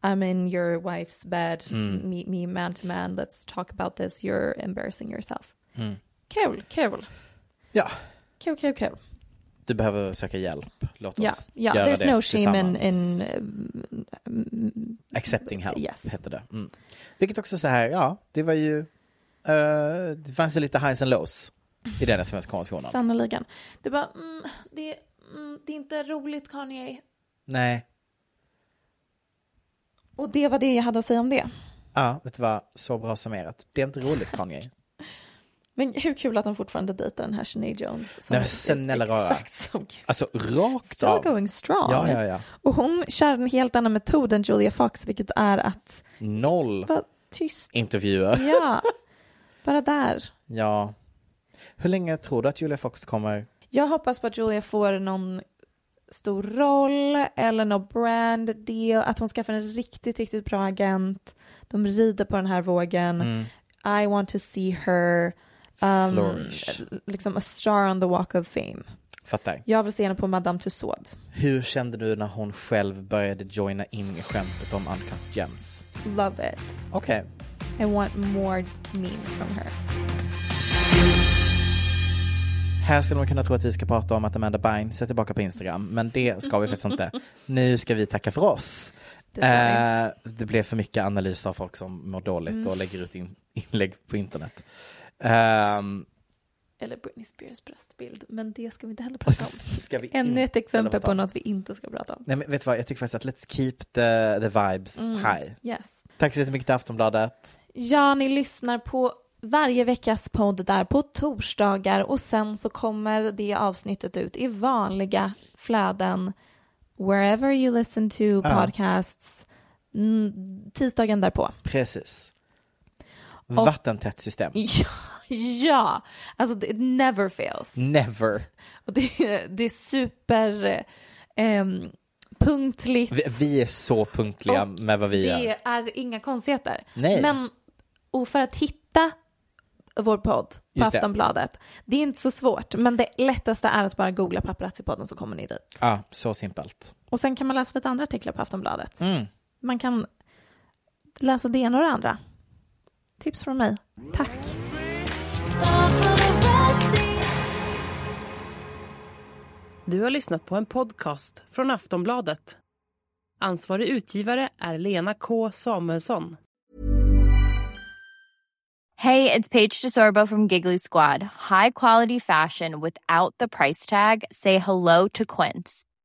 I'm in your wife's bed, Mm. meet me man to man, let's talk about this, you're embarrassing yourself. Mm. Kul, kul, Ja, kul, kul, kul. du behöver söka hjälp. Låt oss Ja, ja göra there's det no shame in, in um, Accepting help Yes. heter det. Mm. Vilket också så här, ja, det var ju, eh, det fanns ju lite highs and lows i den sms-konversationen. Sannoliken. Det bara, mm, det, mm, det är inte roligt Kanye. Nej, Och det var det jag hade att säga om det. ja, vet du vad, så bra summerat. Det är inte roligt Kanye. Men hur kul att han fortfarande dejtar den här Sinead Jones. som Nej, snälla rara. Exakt som Alltså rakt Still av. going strong. Ja, ja, ja. Och hon kör en helt annan metod än Julia Fox, vilket är att Noll vara tyst. intervjuer. Ja, bara där. Ja. Hur länge tror du att Julia Fox kommer? Jag hoppas på att Julia får någon stor roll eller någon brand deal, att hon skaffar en riktigt, riktigt bra agent. De rider på den här vågen. Mm. I want to see her um, liksom a star on the walk of fame. Fattar. Jag vill se henne på Madame Tussauds. Hur kände du när hon själv började joina in i skämtet om Uncut Gems? Love it. Okej. I want more memes from her. Här skulle man kunna tro att vi ska prata om att Amanda Bynes är tillbaka på Instagram, men det ska vi faktiskt inte. Nu ska vi tacka för oss. Det. Eh, det blev för mycket analys av folk som mår dåligt Mm. och lägger ut in, inlägg på internet. Ehm, Eller Britney Spears bröstbild, men det ska vi inte heller prata om. Ännu ett exempel på något vi inte ska prata om. Nej, men vet du vad, jag tycker faktiskt att let's keep the, the vibes Mm. high. Yes. Tack så jättemycket till Aftonbladet. Ja, ni lyssnar på varje veckas podd där på torsdagar och sen så kommer det avsnittet ut i vanliga flöden wherever you listen to podcasts mm, tisdagen därpå. Precis. Och- Vattentätt system. Ja, ja, alltså det never fails. Never. Och det, är- det är super ehm, punktligt. Vi, vi är så punktliga Och med vad vi det gör. är inga konstigheter. Nej. Men, och för att hitta vår podd på Just det. Aftonbladet, det är inte så svårt, men det lättaste är att bara googla paparazzi-podden så kommer ni dit. Ja, så simpelt. Och sen kan man läsa lite andra artiklar på Aftonbladet. Mm. Man kan läsa det ena och det andra. Tips från mig. Tack. Du har lyssnat på en podcast från Aftonbladet. Ansvarig utgivare är Lena K Samuelsson. Hej, det är Paige DeSorbo från Giggly Squad. High quality fashion without the price tag. Say hello to Quince.